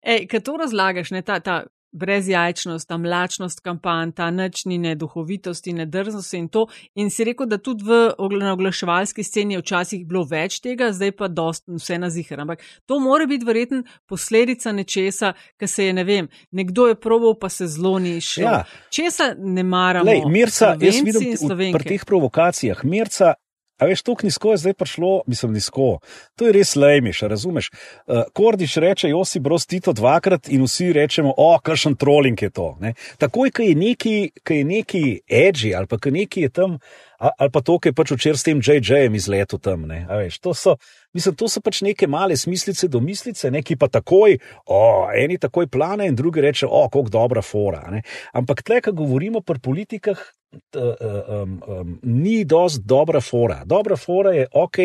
S2: Ej, kad to razlagaš, ne, ta, ta brezjajčnost, ta mlačnost kampanj, ta načnine, duhovitost in nedrznost in to. In si rekel, da tudi v oglaševalski sceni je včasih bilo več tega, zdaj pa dost vse na zihar. Ampak to mora biti verjetno posledica nečesa, ker se je, ne vem, nekdo je probal, pa se zelo ni šel. Ja. Česa ne maramo?
S3: Lej, Mirca, jaz vidim pri teh provokacijah, Mirca A veš, to nizko je zdaj prišlo, mislim, nizko. To je res lajmiš, razumeš? Uh, Kordiš reče, Josi Bros Tito dvakrat in vsi rečemo, o, kakšen trolling je to. Ne? Takoj, ko je neki, ko je neki edgy ali pa ko neki je tam, ali pa to, ki je pač včeraj s tem JJ-jem izletel tam. Veš, to, so, mislim, to so pač neke male smislice, domislice, neki pa takoj, o, eni takoj plane in drugi reče, o, kako dobra fora. Ne? Ampak tle, ko govorimo pri politikah, t, um, um, ni dost dobra fora. Dobra fora je, ok,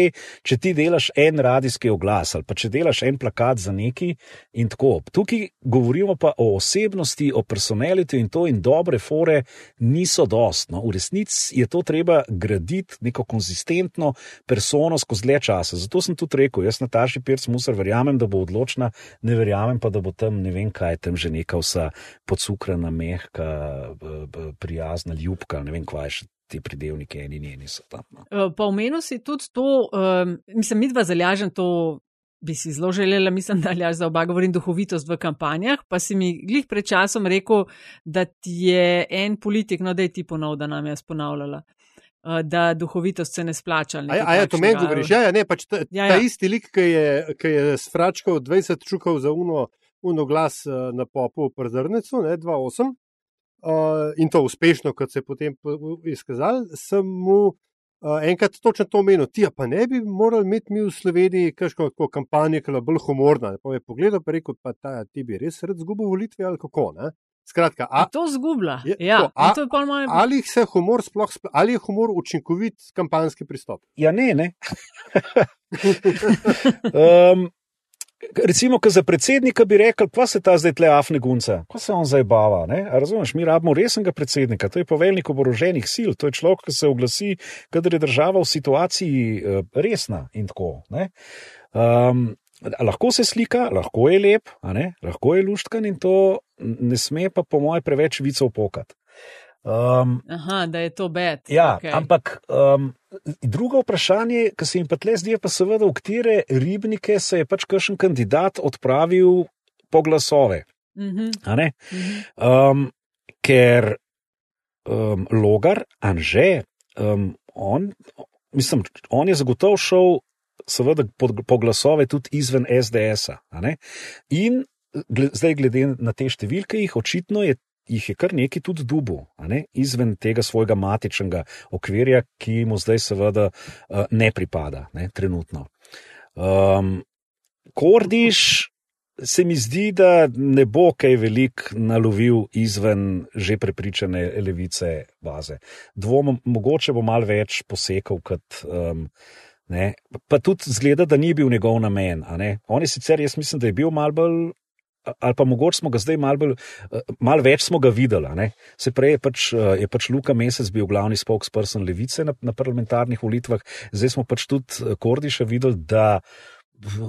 S3: če ti delaš en radijski oglas ali pa če delaš en plakat za neki in tako. Tukaj govorimo pa o osebnosti, o personaliteti in to in dobre fore niso dost. No? V resnici je to treba graditi neko konzistentno persono skozi dlje časa. Zato sem tudi rekel, jaz na Taši Pirc Musar verjamem, da bo odločna, ne verjamem pa, da bo tam ne vem kaj, tam že neka vsa podsukrana, mehka, prijazna ljubka, ne vem kaj še. Ti pridevniki, eni njeni so tam. No.
S2: E, pa omenil si tudi to, um, mislim, mi dva zalažem to, bi si zelo želela, mislim, da aljaš za oba govorim duhovitost v kampanjah, pa si mi glih pred časom rekel, da ti je en politik, no da je ti ponovno, da nam je sponavljala. Eh, da duhovitost se ne splača.
S1: A, a ja, to meni govoriš. Ja, ja, ne, pač ta, ja, ja. ta isti lik, ki je, ki je sfračkal 20 čukov za uno, uno glas eh, na popu v Przrnecu, ne, 2-8, uh, eh, in to uspešno, kot se je potem izkazal, sem mu uh, enkrat točno to omenil. Ti pa ne bi morali imeti mi v Sloveniji kakšno kampanjo, ki je bolj humorna. Pa je pogledal, pa rekel, pa ta, ti bi res rad zgubil volitve ali kako, ne? Skratka,
S2: a, to zgublja. Ja, to, a, to moje...
S1: Ali se humor sploh, ali je humor učinkovit kampanjski pristop?
S3: Ja, ne, ne. [laughs] um, recimo, za predsednika bi rekel, pa se ta zdaj tle afne gunca, ko se on zdaj bava. Razumeš, mi rabimo resnega predsednika, to je poveljnik oboroženih sil, to je človek, ki se oglasi, kadar je država v situaciji uh, resna in tako. Um, lahko se slika, lahko je lep, lahko je luštkan in to ne sme pa, po mojem, preveč vicov pokat.
S2: Um, Aha, da je to bed.
S3: Ja, okay. ampak um, drugo vprašanje, ki se jim pa tle zdi, pa seveda, v katere ribnike se je pač kakšen kandidat odpravil po glasove. Uh -huh. uh -huh. um, ker um, logar, anže, um, on, mislim, on je zagotovo šel seveda po, glasove tudi izven SDS-a. In zdaj, glede na te številke, jih očitno je. Jih je kar nekaj tudi dubu, ne? izven tega svojega matičnega okvirja, ki mu zdaj, seveda, uh, ne pripada, ne? trenutno. Um, Kordiš se mi zdi, da ne bo kaj velik nalovil izven že prepričane levice baze. Dvom, mogoče bo mal več posekal kot. Um, Ne? Pa tudi zgleda, da ni bil njegov namen. On je sicer, jaz mislim, da je bil mal bolj. Ali pa mogoče smo ga zdaj malo bolj, malo več smo ga videli. Se prej je pač, je pač Luka Mesec bil glavni spokesperson levice na, na parlamentarnih volitvah, zdaj smo pač tudi Kordiša videli, da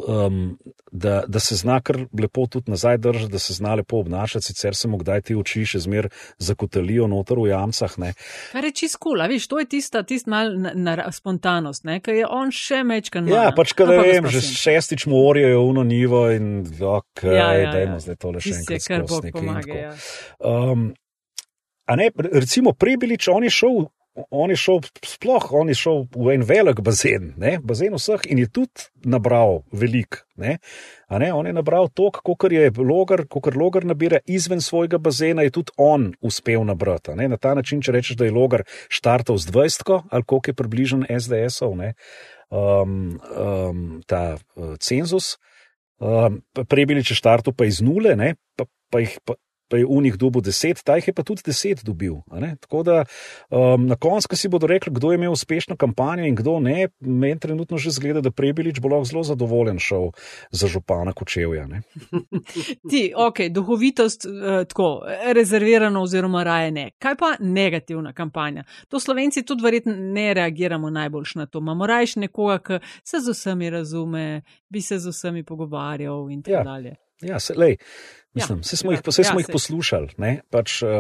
S3: um, da, da se zna kar lepo tudi nazaj držati, da se zna lepo obnašati, sicer se mu kdaj ti oči še zmer zakotalijo noter v jamcah. Ne.
S2: Kar je čisto kul, cool, viš, to je tista, tista mal na, na spontanost, ker je on še mečkan.
S3: Ja, pač kaj no, vem, že šestič morijo je uno nivo in ok, ja, ja, dajmo ja. zdaj tole še enkrat. Kar bo pomaga. Ja. Um, a ne, recimo Prebilič, on je šel on je šel, sploh on je šel v en velik bazen, ne? bazen vseh in je tudi nabral velik. Ne? Ne? On je nabral to, kot je logar, kot logar nabira izven svojega bazena, je tudi on uspel nabrati. Ne? Na ta način, če rečeš, da je logar štartal z 20 ali koliko je približen SDS-ov, um, um, ta uh, cenzus. Um, prej bili če štartu pa iz nule, pa, pa jih pa, pa je v njih dobil deset, ta jih je pa tudi deset dobil. Tako da um, na koncu si bodo rekli, kdo je imel uspešno kampanjo in kdo ne. Meni trenutno že zgleda, da Prebelič bo lahko zelo zadovoljen šel za župana Kočevja. [laughs]
S2: Ti, ok, duhovitost eh, tako rezervirano oziroma raje ne. Kaj pa negativna kampanja? To slovenci tudi verjetno ne reagiramo najboljš na to. Imamo rajš nekoga, ki se z vsemi razume, bi se z vsemi pogovarjal in tako ja. dalje.
S3: Ja, se, lej, mislim, ja, smo, jih, ja, smo jih poslušali. Pač, uh,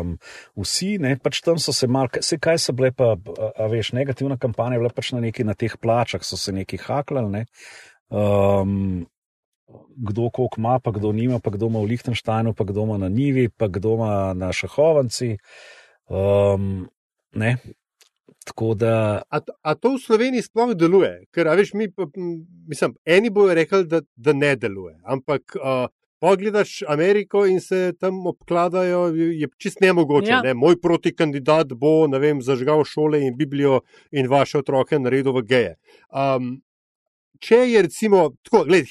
S3: um, vsi, ne, pač tam so se mal, se, kaj so bile, pa, a veš, negativna kampanja, bila pač na neki na teh plačah, so se neki haklali. Ne. Um, kdo koliko ima, pa kdo nima, pa kdo ima v Liechtensteinu, pa kdo ima na Nivi, pa kdo ima na Šahovanci. Um, Da...
S1: A, a to v Sloveniji sploh deluje? Ker, veš, mi, mislim, eni bojo rekli, da, da ne deluje. Ampak, uh, pogledaš Ameriko in se tam obkladajo, je čist nemogoče. Ja. Ne? Moj protikandidat bo, ne vem, zažgal šole in Biblijo in vaše otroke naredil v geje. Um, če je recimo, tako, gled,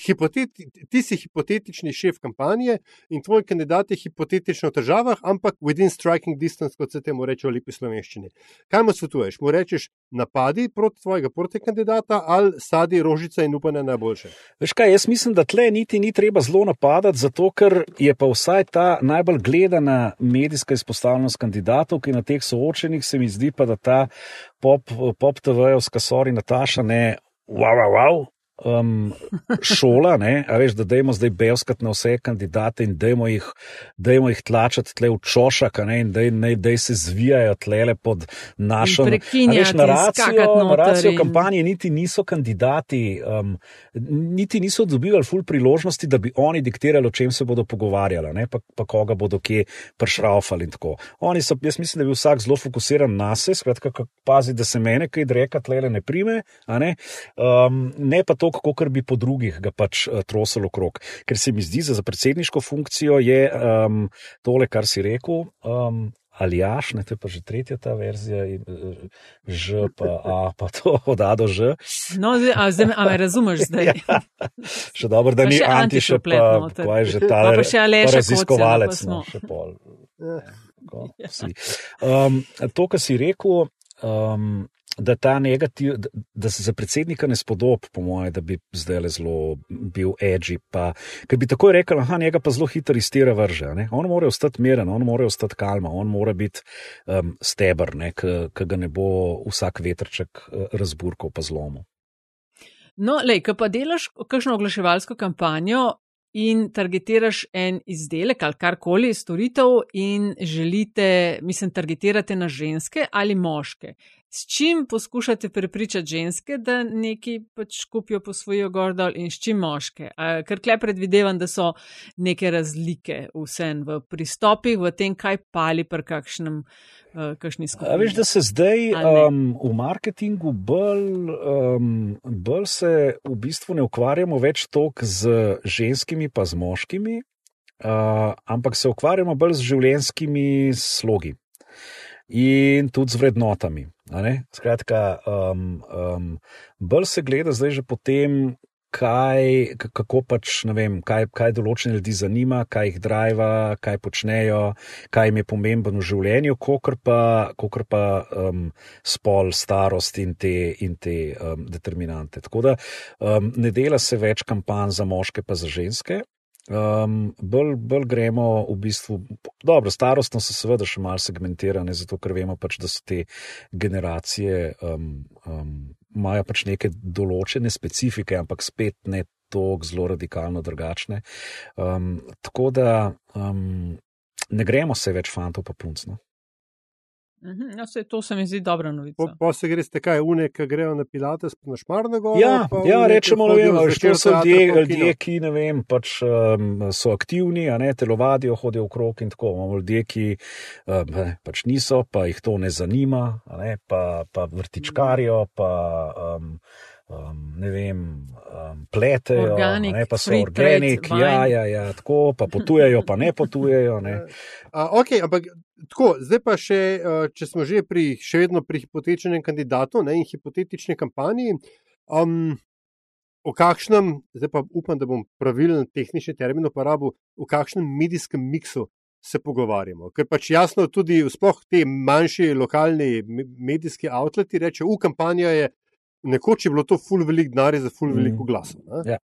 S1: ti si hipotetični šef kampanje in tvoj kandidat je hipotetično v težavah, ampak within striking distance, kot se temu reče v lepi slovenščini. Kaj mu svetuješ? Mu rečeš, napadi proti tvojega proti kandidata ali sadi rožica in upanje najboljše?
S3: Veš kaj, jaz mislim, da tle niti ni treba zelo napadati, zato ker je pa vsaj ta najbolj gledana medijska izpostavljenost kandidatov, ki na teh soočenih se mi zdi pa, da ta pop, pop TV-ovska sori Nataša ne. Wow, wow, wow, um, šola, ne, a veš, da dajmo zdaj belskati na vse kandidate in dajmo jih, dajmo jih tlačati tle v čošak, ne, in daj, ne, daj se zvijajo tle pod našo naracijo. Naracijo in... kampanje niti niso kandidati, um, niti niso dobivali ful priložnosti, da bi oni diktirali, o čem se bodo pogovarjali, ne, pa, pa koga bodo kje pršraufali in tako. Oni so, jaz mislim, da je bil vsak zelo fokusiran na se, skratka, pazi, da se mene kaj reka tle ne prime, ne, um, ne pa to, kot bi po drugih ga pač uh, trosilo okrog. Ker se mi zdi, da za predsedniško funkcijo je um, tole, kar si rekel. Um, Ali jaš, ne, to je pa že tretja ta verzija, že pa, a, pa to [laughs] od A do Ž.
S2: No, zdaj, a, zdaj, a me razumeš zdaj? [laughs] ja,
S3: še dobro, da pa ni antišep, pa, pa je že ta pa še pa raziskovalec. No, še pol. Ja, ja. um, to, kar si rekel, um, da ta negativ, da, da se za predsednika ne spodob, po mojem, da bi zdaj le zelo bil edgy. Pa, ker bi tako rekel, da njega pa zelo hitro iztira vrže. Ne? On mora ostati miren, on mora ostati kalma, on mora biti um, stebr, ki ga ne bo vsak vetrček uh, razburkal pa zlomu.
S2: No, lej, ko pa delaš kakšno oglaševalsko kampanjo, in targetiraš en izdelek ali karkoli, storitev, in želite, mislim, targetirate na ženske ali moške. S čim poskušate prepričati ženske, da nekaj pač kupijo po svojo gordol, in s čim moške? Ker klep predvidevam, da so neke razlike vsem v pristopih, v tem, kaj pali pri kakšnem uh, kakšni skupini.
S3: Veš, da se zdaj um, v marketingu bolj, um, bolj se v bistvu ne ukvarjamo več toliko z ženskimi, pa z moškimi, uh, ampak se ukvarjamo bolj z življenjskimi slogi in tudi z vrednotami. Skratka, um, um, bolj se gleda zdaj že potem, kaj, kako pač, ne vem, kaj, kaj določene ljudi zanima, kaj jih driva, kaj počnejo, kaj jim je pomembno v življenju, kot pa, pa um, spol, starost in te, in te um, determinante. Tako da um, ne dela se več kampanj za moške, pa za ženske. Um, bolj, bolj gremo v bistvu, dobro, starostno so seveda še malo segmentirane, zato ker vemo pač, da so te generacije um, um, imajo pač neke določene specifike, ampak spet ne tako zelo radikalno drugačne. Um, tako da um, ne gremo se več fantov pa puncno.
S2: Mhm, ja, se, to se mi zdi dobra novica.
S1: Po, po se greste kaj, une, ki grejo na Pilates, na Šmarno gor.
S3: Ja, ja rečemo, da to so ljudje, ljudje, ki vem, pač, um, so aktivni, a ne telovadijo, hodijo v krog in tako. Imamo ljudje, ki um, pač niso, pa jih to ne zanima, ne, pa, pa vrtičkarijo, pa. Um, um, ne vem, um, pletejo, organic, ne, pa so organik, ja, ja, ja, tako, pa potujejo, pa ne potujejo. Ne. [laughs]
S1: Uh, ok, ampak tako, zdaj pa še, uh, če smo že pri, še vedno pri hipotetičnem kandidatu ne, in hipotetični kampanji. Um, O kakšnem, zdaj pa upam, da bom pravilen tehnični termin uporabil, v kakšnem medijskem miksu se pogovarjamo. Ker pač jasno, tudi sploh ti manjši lokalni medijski outleti rečejo, v kampanji je nekoč je bilo to ful velik denar za ful veliko mm. glasov.
S3: Ja.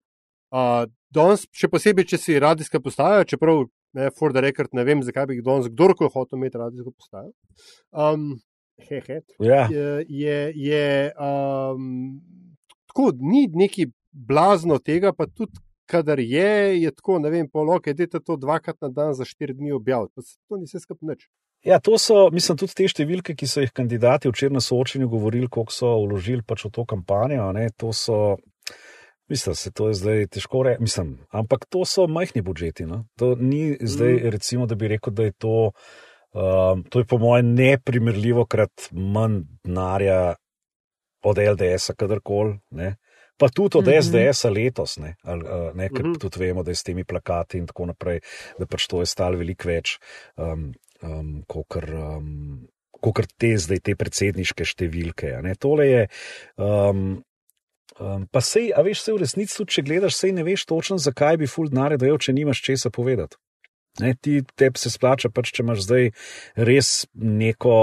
S1: Uh, danes, še posebej, če si radijska postaja, čeprav ne, for the record, ne vem, zakaj bi danes kdorkoli hotel imeti radijsko postajo. Um, hehe.
S3: Ja.
S1: Je, je, je um, tako, ni neki blazno tega, pa tudi kadar je, je tako, ne vem, poloke, idete to dvakrat na dan za štiri dni objaviti. Pa se to ni vse skupaj nič.
S3: Ja, to so, mislim, tudi te številke, ki so jih kandidati včeraj na soočenju govorili, koliko so vložili pač v to kampanjo. Ne, to so, mislim, se to je zdaj težko reči, mislim, ampak to so majhni budžeti. No? To ni zdaj, mm. recimo, da bi rekel, da je to, um, to je po mojem neprimerljivo krat manj denarja od LDS-a, kadarkoli. Pa tudi od mm -hmm. SDS-a letos, ne, ali, ne, ker mm -hmm. tudi vemo, da je s temi plakati in tako naprej, da pač to je stalo veliko več. Um, um, kot um, te zdaj, te predsedniške številke. Tole je. Um, Um, pa sej, a veš, se v resnici, če gledaš, sej ne veš točno, zakaj bi ful denarja dajal, če nimaš česa povedati. Ne, ti tebi se splača, pač, če imaš zdaj res neko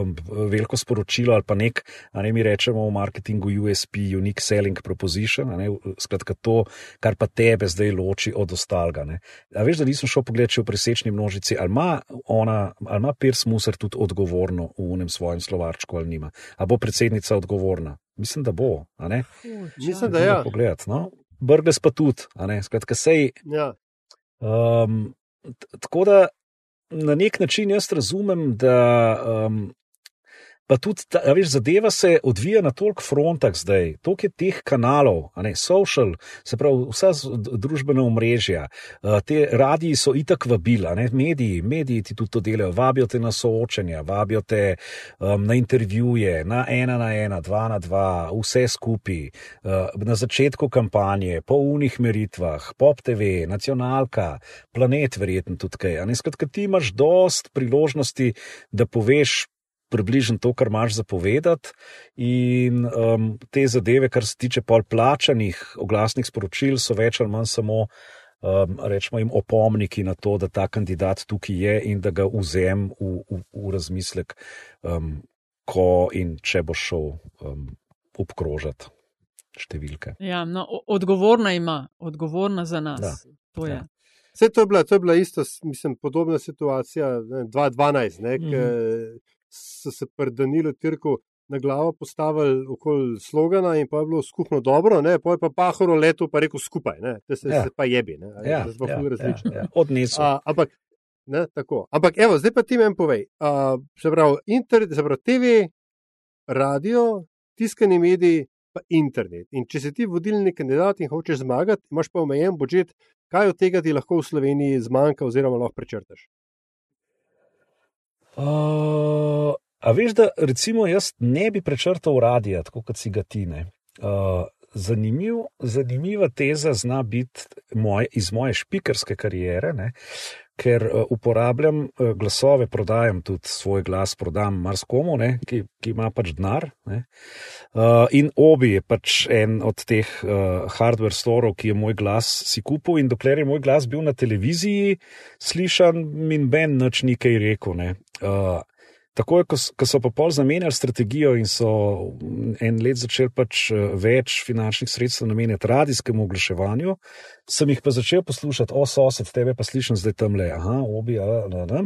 S3: um, veliko sporočilo ali pa nek, a ne mi rečemo v marketingu USP, Unique Selling Proposition, ne, skratka to, kar pa tebe zdaj loči od ostalega. Ne. A veš, da nisem šel pogledat, če v presečni množici, ali ima ona, ali ima Pirs Muser tudi odgovorno v unem svojem slovarčku ali nima. A bo predsednica odgovorna? Mislim, da bo.
S1: Mislim, da je. Ja.
S3: Pogled, no? Brgles pa tudi, skratka, sej.
S1: Ja.
S3: Um, tako da na nek način jaz razumem, da um, pa tudi ta, veš, zadeva se odvija na toliko frontah zdaj, toliko je teh kanalov, ne, social, se pravi, vsa družbena omrežja, uh, te radiji so itak vabila, ne, mediji, mediji ti tudi to delajo, vabijo te na soočenja, vabijo te um, na intervjuje, na ena na ena, dva na dva, vse skupaj, uh, na začetku kampanje, po unih meritvah, pop TV, nacionalka, planet, verjetno tudi kaj. Skratka, ti imaš dost priložnosti, da poveš približno to, kar imaš zapovedati. In um, te zadeve, kar se tiče pol plačanih oglasnih sporočil, so več ali manj samo. Um, rečemo jim opomniki na to, da ta kandidat tukaj je in da ga vzem v, v, v razmislek, um, ko in če bo šel um, obkrožati številke.
S2: Ja, no, odgovorna ima, odgovorna za nas. Da, to je. Ja.
S1: Vse to je bila, to je bila ista, mislim, podobna situacija 2012, mm -hmm so se predanili Tirku na glavo, postavili okoli slogana in pa je bilo skupno dobro, ne, pa je pa pahoro leto pa rekel skupaj, ne, da se, ja. se pa jebi. Ne,
S3: ja,
S1: da smo ja, različni.
S3: Ja, ja. Odnesel.
S1: Ampak, ne, tako. Ampak, evo, zdaj pa ti meni povej. A, se pravi, internet, se pravi, TV, radio, tiskani mediji. Pa internet. In če si ti vodilni kandidat in hočeš zmagati, imaš pa omejen budžet, kaj od tega ti lahko v Sloveniji zmanjka, oziroma lahko prečrtaš?
S3: Uh, a veš, da recimo jaz ne bi prečrtal radija, tako kot si ga ti ne. Uh, zanimiv, zanimiva teza zna biti moj, iz moje špikerske kariere, ne? Ker uh, uporabljam uh, glasove, prodajam tudi svoj glas, prodam marskomu, ki, ki ima pač denar. Uh, in obi je pač en od teh uh, hardware storov, ki je moj glas si kupil. In dokler je moj glas bil na televiziji slišan, min ben nič ni kaj rekel. Ne? Uh, Tako je, ko, so pa pol zamenjali strategijo in so en let začeli pač uh, več finančnih sredstev namenjati radijskemu oglaševanju, sem jih pa začel poslušati, o sosed, tebe pa slišim zdaj tam le, aha, obi, a, a.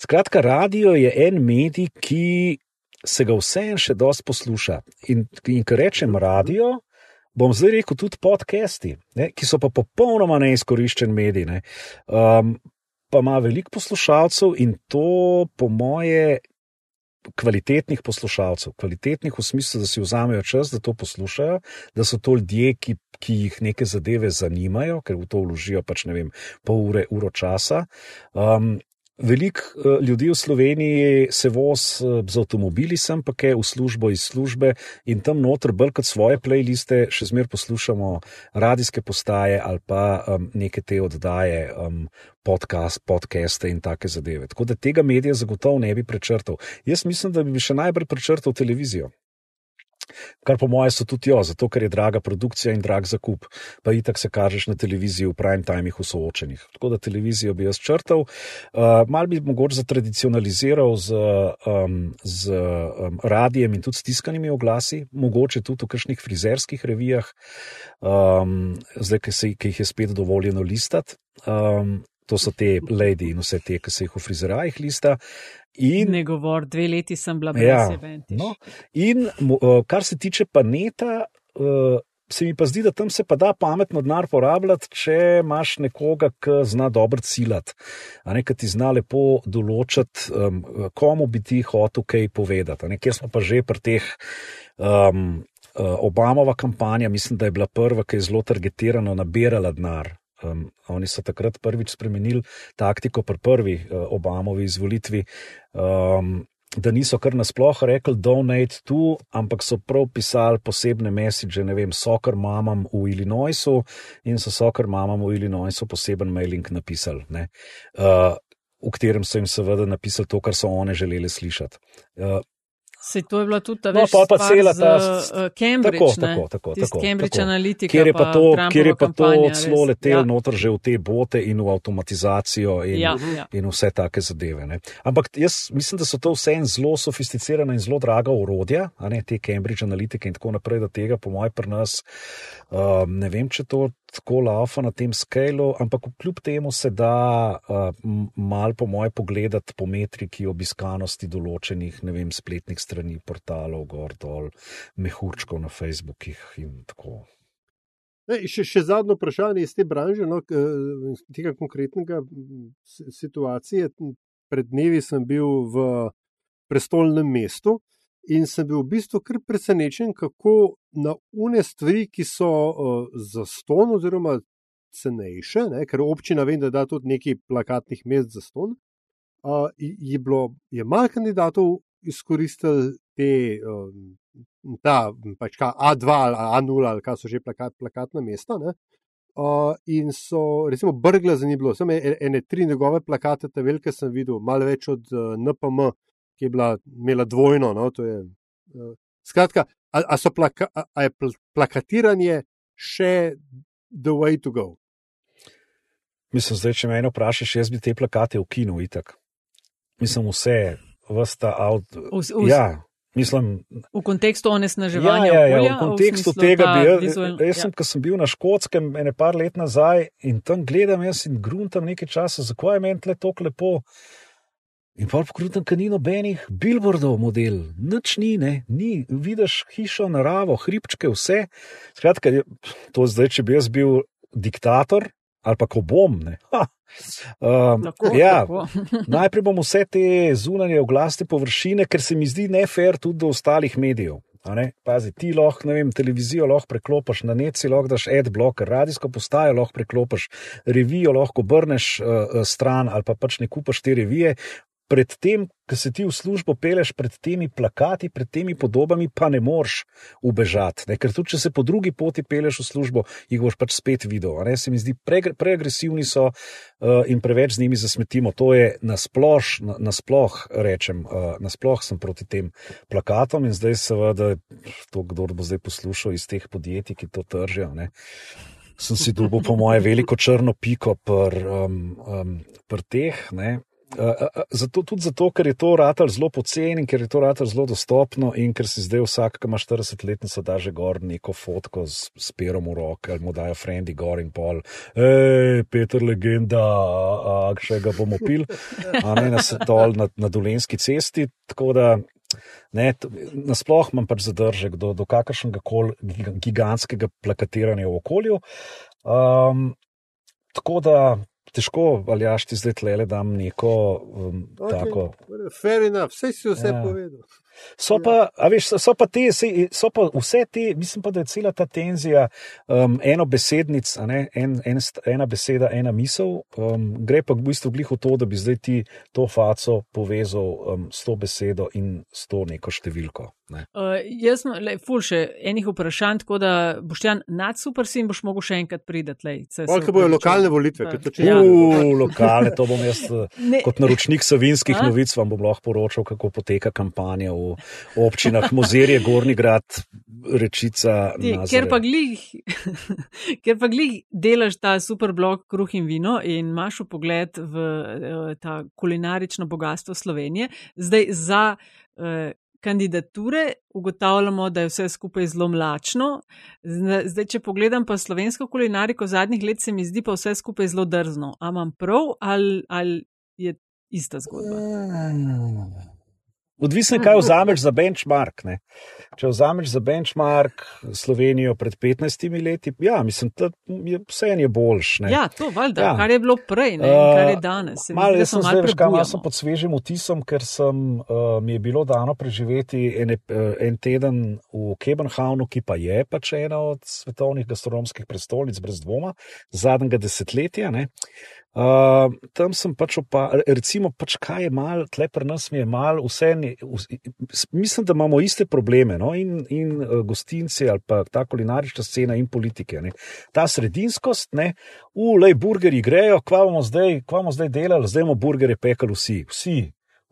S3: Skratka, radio je en medij, ki se ga vseen še dosti posluša. In, in ko rečem radio, bom zdaj rekel tudi podcasti, ne, ki so pa popolnoma neizkoriščen medij. Ne. Um, pa ima veliko poslušalcev in to, po moje, kvalitetnih poslušalcev. Kvalitetnih v smislu, da si vzamejo čas, da to poslušajo, da so to ljudje, ki, ki jih neke zadeve zanimajo, ker v to vložijo pač ne vem, pol ure, uro časa. Um, Veliko eh, ljudi v Sloveniji se vozi eh, z avtomobili, sem pa kaj v službo iz službe in tam noter, bolj kot svoje playliste, še zmer poslušamo radijske postaje ali pa um, neke te oddaje, um, podcast, podcaste in take zadeve. Tako da tega medija zagotovo ne bi prečrtal. Jaz mislim, da bi še najbolj prečrtal televizijo. Kar po mojem so tudi jo, zato ker je draga produkcija in drag zakup. Pa itak se kažeš na televiziji v prime timih v soočenih. Tako da televizijo bi jaz črtal. Uh, mal bi mogoče zatradicionaliziral z, um, z um, radijem in tudi s tiskanimi oglasi, mogoče tudi v kakšnih frizerskih revijah, um, zdaj, ki, se, ki jih je spet dovoljeno listati. Um, to so te lady in vse te, ki se jih v frizerajih lista.
S2: In, ne govor, dve leti sem bila brez ja, sebe.
S3: No, in uh, kar se tiče paneta, uh, se mi pa zdi, da tam se pa da pametno denar porabljati, če imaš nekoga, ki zna dobro ciljati, a ne, ki ti zna lepo določiti, um, komu bi ti hotel kaj povedati. Ker smo pa že pri teh. Um, Obamova kampanja, mislim, da je bila prva, ki je zelo targetirano nabirala denar Um, oni so takrat prvič spremenili taktiko pri prvi uh, Obamovi izvolitvi, um, da niso kar nasploh rekli donate tu, ampak so prav pisali posebne mesiče, ne vem, sokar mamam v Illinoisu in so sokar mamam v Illinoisu poseben mailing napisali, uh, v katerem so jim seveda napisali to, kar so one želeli slišati. Uh,
S2: Se to je bila tudi ta
S3: no, pa, pa cela ta
S2: uh, Cambridge,
S3: tako, tako, tako,
S2: Cambridge
S3: tako.
S2: Analytica.
S3: Kjer je pa to, kjer je pa to celo letelo
S2: ja.
S3: noter že v te bote in v avtomatizacijo in,
S2: ja, ja.
S3: in vse take zadeve. Ne. Ampak jaz mislim, da so to vse en zelo sofisticirana in zelo draga urodja, a ne te Cambridge Analytica in tako naprej, da tega po mojem pri nas uh, ne vem, če to tako laufa na tem skalu, ampak kljub temu se da uh, mal po mojem pogledati po metriki obiskanosti določenih, ne vem, spletnih strani, portalov, gor dol, mehurčkov na Facebookih in tako.
S1: Ne, še, še zadnje vprašanje iz te branže, no, iz tega konkretnega situacije. Pred dnevi sem bil v prestolnem mestu in sem bil v bistvu kar presenečen, kako na une stvari, ki so uh, za ston, oziroma cenejše, ne, ker občina vem, da da tudi nekaj plakatnih mest za ston, uh, je bilo, je malo kandidatov izkoristili te, um, ta pač ka, A2 ali A0 ali kaj so že plakat, plakatna mesta. Ne, Uh, in so, recimo, brgla za njim bilo, samo ene tri njegove plakate, te velike sem videl, malo več od uh, NPM, ki je bila, imela dvojno. No, je, uh, skratka, a, a, plaka, a, a je pl plakatiranje še the way to go?
S3: Mislim, zdaj, če me eno vprašaš, jaz bi te plakate ukinul, itak. Mislim, vse, vsta avto. Ja. Mislim,
S2: v kontekstu onesnaževanja.
S3: Ja, ja, ja, v kontekstu v tega bi jaz, vizual, jaz sem, ja. ko sem bil na Škotskem, ene par let nazaj in tam gledam, jaz in gruntam nekaj časa, zakaj je meni tle tako lepo. In pa pokrutam, ker ni nobenih billboardov model, nič ni, ne? ni, vidiš hišo, naravo, hribčke, vse. Skratka, to zdaj, če bi jaz bil diktator ali pa ko bom.
S2: Um, tako,
S3: ja,
S2: tako. [laughs]
S3: najprej bom vse te zunanje oglasne površine, ker se mi zdi nefer tudi do ostalih medijev. Pazi, ti lahko, ne vem, televizijo lahko preklopiš, na net si lahko daš adblocker, radijsko postajo lahko preklopiš, revijo lahko obrneš uh, stran ali pa pač ne kupaš te revije, predtem, ko se ti v službo peleš pred temi plakati, pred temi podobami, pa ne moreš ubežati. Ne? Ker tudi, če se po drugi poti peleš v službo, jih boš pač spet videl. Ne? Se mi zdi, pre, preagresivni so uh, in preveč z njimi zasmetimo. To je nasploh, na, nasploh rečem, uh, nasploh sem proti tem plakatom in zdaj seveda, to, kdo bo zdaj poslušal iz teh podjetij, ki to tržijo. Ne? Sem si dobil, po moje, veliko črno piko pri um, um, pr teh. Ne? Zato, tudi zato, ker je to ratar zelo poceni, ker je to ratar zelo dostopno in ker si zdaj vsak, ki ima 40 let, se da že gor neko fotko z, z perom v roki ali mu dajo frendi gor in pol. Hej, Peter, legenda, a še ga bomo pil, a ne na, dol, na, na dolenski cesti. Tako da. Nasploh imam pač zadržek do, do kakršnega koli gigantskega plakatiranja v okolju. Um, tako da težko, ali jaš ti zdaj tle, da dam neko um, okay. tako.
S1: Fair enough, vse si vse ja. povedal.
S3: So pa, veš, so pa te, so pa vse te, mislim pa, da je cela ta tenzija um, eno besednic, ne, en, en, ena beseda, ena misel, um, gre pa v bistvu glih v to, da bi zdaj ti to faco povezal um, s to besedo in s to neko številko. Ne.
S2: Uh, jaz sem, ful, še enih vprašanj, tako da boš ti nad super sin, boš mogel še enkrat prideti.
S1: Koliko bojo lokalne volitve?
S3: Ja. Uh, lokalne, to bom jaz [laughs] ne. kot naročnik savinskih A? novic vam bom lahko poročal, kako poteka kampanja v občinah Mozirje, Gorni grad, Rečica. Ti,
S2: ker, pa glih, [laughs] ker pa glih delaš ta super blog Kruh in vino in imaš v pogled v ta kulinarično bogatstvo Slovenije, zdaj za. Kandidature ugotavljamo, da je vse skupaj zelo mlačno. Zdaj, če pogledam pa slovensko kulinariko zadnjih let, se mi zdi pa vse skupaj zelo drzno. Amam prav ali, ali je ista zgodba?
S3: Odvisno, kaj vzameš za benchmark. Ne. Če vzameš za benchmark Slovenijo pred 15 leti, ja, mislim, da je vse je boljš. Ne.
S2: Ja, to valjda, ja. kar je bilo prej, ne, uh, kar je danes.
S3: Malo jaz sem zdaj, kaj malo sem pod svežim vtisom, ker sem, uh, mi je bilo dano preživeti en, uh, en teden v Kebenhavnu, ki pa je pač ena od svetovnih gastronomskih prestolnic, brez dvoma, zadnjega desetletja. Ne. Uh, tam sem pač opazil, recimo, pač kaj je malo, tle pri nas je malo, vse. Mislim, da imamo iste probleme, no? in, in uh, gostinci, ali pa ta kulinarična scena in politike. Ne? Ta sredinskost, ne, ulej, burgeri grejo, kva bomo zdaj, kva bomo zdaj delali, zdaj bomo burgerje pekali vsi, vsi,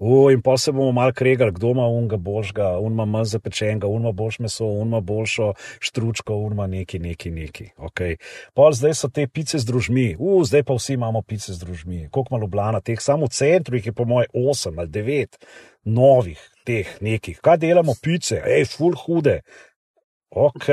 S3: O, in pa se bomo mal kregali, kdo ima unga božga, unma manj zapečenega, unma boljš meso, unma boljšo štručko, unma neki, neki, neki. Okay. Pol zdaj so te pice z družmi, U, zdaj pa vsi imamo pice z družmi. Koliko malo blana teh, samo v centru jih je po moje 8 ali 9 novih teh nekih. Kaj delamo pice, hej, full hude. Ok,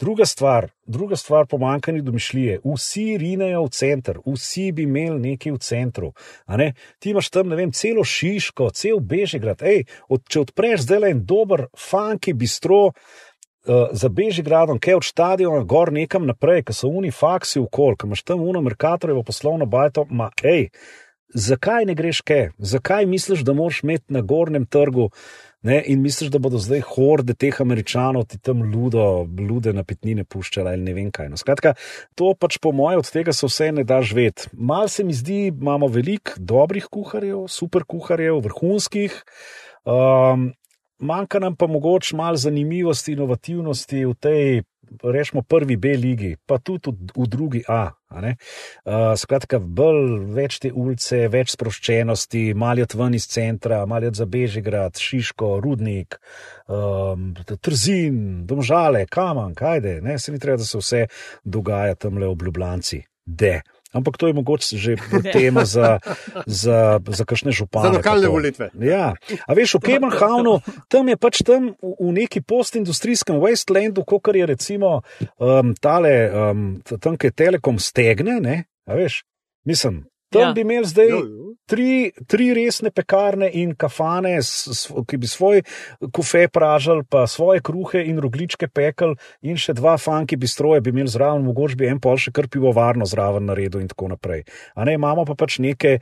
S3: druga stvar, druga stvar pomankanje domišljije. Vsi rinejo v center, vsi bi imeli nekaj v centru. Ne? Ti imaš tam, ne vem, celo Šiško, cel Bežigrad. Ej, od, če odpreš zdaj en dober, funky bistro uh, za Bežigradom, kaj od stadiona gor nekam naprej, ker so unifaksi v kol, ker imaš tam uno Merkatorjevo poslovno bajto, ma hej, zakaj ne greš kaj? Zakaj misliš, da moraš imeti na gornjem trgu? Ne, in misliš, da bodo zdaj horde teh američanov ti tam ludo, lude napitnine puščali ali ne vem kaj. No, skratka, to pač po mojem od tega se vse ne da živeti. Mal se mi zdi, imamo veliko dobrih kuharjev, super kuharjev, vrhunskih. Um, manjka nam pa mogoče malo zanimivosti, inovativnosti v tej rečemo, prvi B ligi, pa tudi v, drugi A. Uh, skratka, bolj več te ulice, več sproščenosti, malo ven iz centra, malo za Bežigrad, Šiško, Rudnik, um, Trzin, Domžale, Kamen, kajde, ne, se ni treba, da se vse dogaja tam le v Ljubljanci. De. Ampak to je mogoče že [laughs] tema za, za, za kakšne župane.
S1: Za lokalne volitve.
S3: Ja. A veš, v Kemenhavnu, tam je pač tam v neki postindustrijskem Westlandu, kot je recimo um, tale, um, tam, ki je Telekom stegne, ne? A veš, mislim, tam ja. bi imeli zdaj. Tri, tri resne pekarne in kafane, ki bi svoj kofe pražali, pa svoje kruhe in rogličke pekel, in še dva fanki bi stroje bi imeli zraven, mogoče bi en pol še kar pivovarno zraven naredil in tako naprej. A ne, imamo pa pač neke,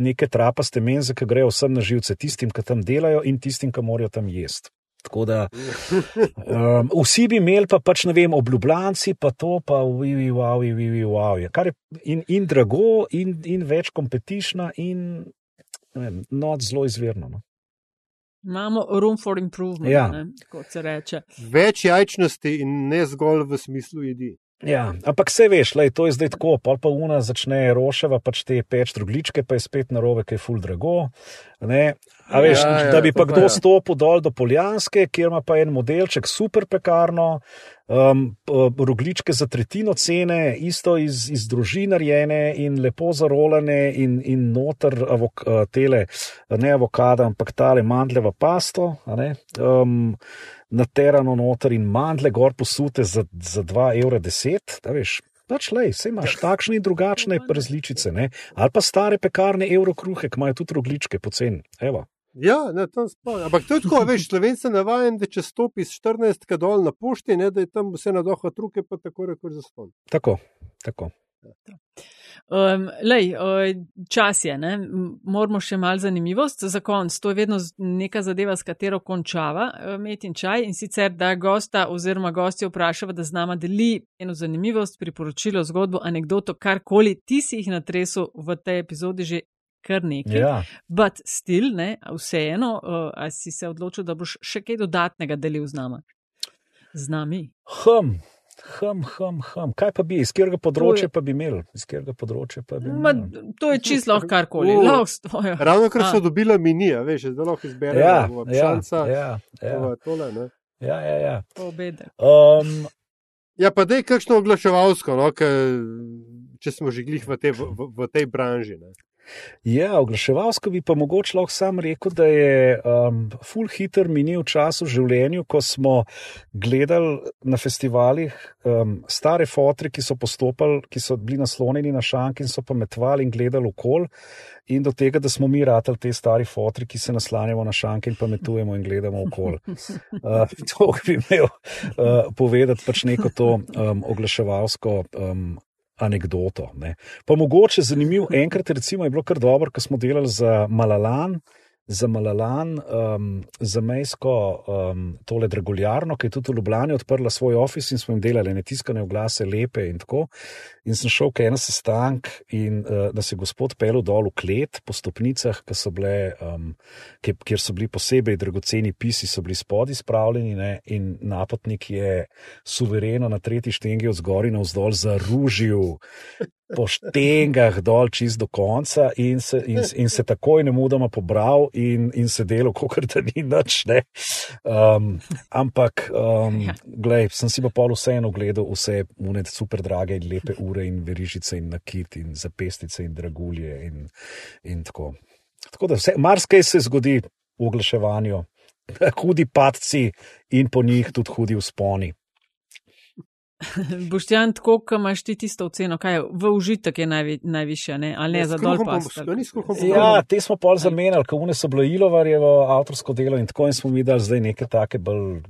S3: neke trapaste menze, ki grejo vsem na živce, tistim, ki tam delajo in tistim, ki morajo tam jesti. Tako da um, vsi bi imeli pa pač, ne vem, obljubljanci, pa to, pa uvi, uvi, uvi, uvi, kar je in, in drago, in, in več kompetišna, in vem, no, zelo izvirno. No.
S2: Imamo room for improvement, ja. ne, kot se reče.
S1: Več jajčnosti in ne zgolj v smislu jedi.
S3: Ja, ampak se veš, lej, to je zdaj tako, pa pa una začne roševa, pač te peč drugličke, pa je spet narobe, ki je full drago. A veš, ja, ja, da bi pa kdo ja. stopil dol do Poljanske, kjer ima pa en modelček super pekarno, um, rogličke za tretjino cene, isto iz, iz družin narejene in lepo zarolene in, in noter avok, tele, ne avokada, ampak tale mandleva pasto. Um, Naterano noter in mandle gor posute za, za 2,10 evra. Pač le, vse imaš takšne in drugačne različice, ne? ali pa stare pekarne, evrokruhe, ki imajo tudi rogličke poceni.
S1: Ja, ne, tam spomnim. Ampak to je tako, veš, slovenci navaden, da če stopi iz 14 dol na pošti, ne, da je tam vse na doha truke, pa tako rekoč za ston.
S3: Tako, tako.
S2: Um, lej, čas je, ne? moramo še malo zanimivost za konc. To je vedno neka zadeva, s katero končava met in čaj. In sicer, da gosta oziroma gosti vprašava, da z nama deli eno zanimivost, priporočilo, zgodbo, anegdoto, karkoli ti si jih natresel v tej epizodi že kar nekaj. Ja. But still, ne, vseeno, uh, a si se odločil, da boš še kaj dodatnega delil z, nama, z nami.
S3: Hm. Hm, hm, hm. Kaj pa bi, iz katerega področja pa bi imel? Področja pa bi
S2: Ma, to je čisto lahko karkoli. Uh,
S1: ravno kar so dobila minija, veš, da lahko izbereš.
S3: Ja, ja, ja, ja.
S1: Tole,
S3: ja, ja, ja.
S2: Um,
S1: ja, pa dej kakšno oglaševalsko, no, če smo že glih v, te, v, v tej branži. Ne.
S3: Ja, oglaševalsko bi pa mogoče lahko sam rekel, da je um, full hitter minil čas v življenju, ko smo gledali na festivalih um, stare fotre, ki so postopali, ki so bili naslonjeni na šank in so pa metvali in gledali okol. In do tega, da smo mi ratali te stari fotri, ki se naslanjamo na šanke in pametujemo in gledamo okol. [laughs] Uh, to bi imel uh, povedati pač neko to um, oglaševalsko um, anegdoto. Ne. Pa mogoče zanimiv, enkrat recimo je bilo kar dobro, ko smo delali za Malalan. Za Malalan, um, za Mejsko, um, tole Dragoljarno, ki je tudi v Ljubljani odprla svoj office in smo jim delali netiskane oglase, lepe in tako. In sem šel k ena sestank in uh, da se je gospod pelil dol v klet po stopnicah, bile, um, kjer, kjer so bili posebej dragoceni pisi, so bili spodaj spravljeni ne, in napotnik je suvereno na tretji štengi od zgori na vzdolj zaružil po štengah dol čist do konca in se, in, in se takoj ne mudoma pobral in, in se delo, kot da ni nič. Um, ampak, um, ja. glej, sem si pa pol vseeno gledal vse unet super drage in lepe ure in verižice in nakit in zapestice in dragulje in, in tako. Tako da vse, marsikaj se zgodi v oglaševanju, hudi padci in po njih tudi hudi usponi. [laughs]
S2: Boštjan, tako, ko imaš ti tisto oceno, kaj je v užitek je najvi, najviše, ne? ali ne ja, za dol pa.
S3: Ja, te smo pol zamenjali, ko une so bilo Ilovarjevo avtorsko delo in tako in smo videli zdaj neke take bolj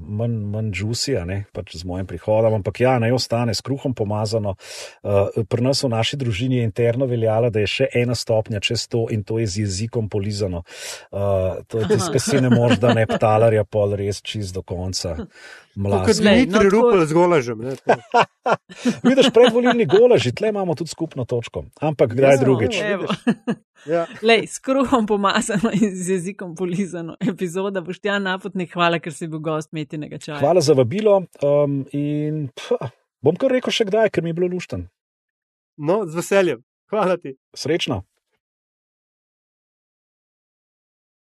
S3: manj, manj džusija, ne, pač z mojim prihodom, ampak ja, naj ostane s kruhom pomazano. Uh, pri nas v naši družini je interno veljala, da je še ena stopnja čez to in to je z jezikom polizano. Uh, to je tisto, kar si ne moreš, da ne ptalarja pol res čist do konca.
S1: Kot Dmitri no, Rupel z golažem. [laughs]
S3: Vidiš, predvoljni golaži, tle imamo tudi skupno točko. Ampak kdaj drugič?
S2: Ja. Lej, s kruhom pomazano in z jezikom polizano. Epizoda boš ti napotnik, hvala, ker si bil gost metinega časa.
S3: Hvala za vabilo um, in pah, bom kar rekel še kdaj, ker mi je bilo lušten.
S1: No, z veseljem. Hvala ti.
S3: Srečno.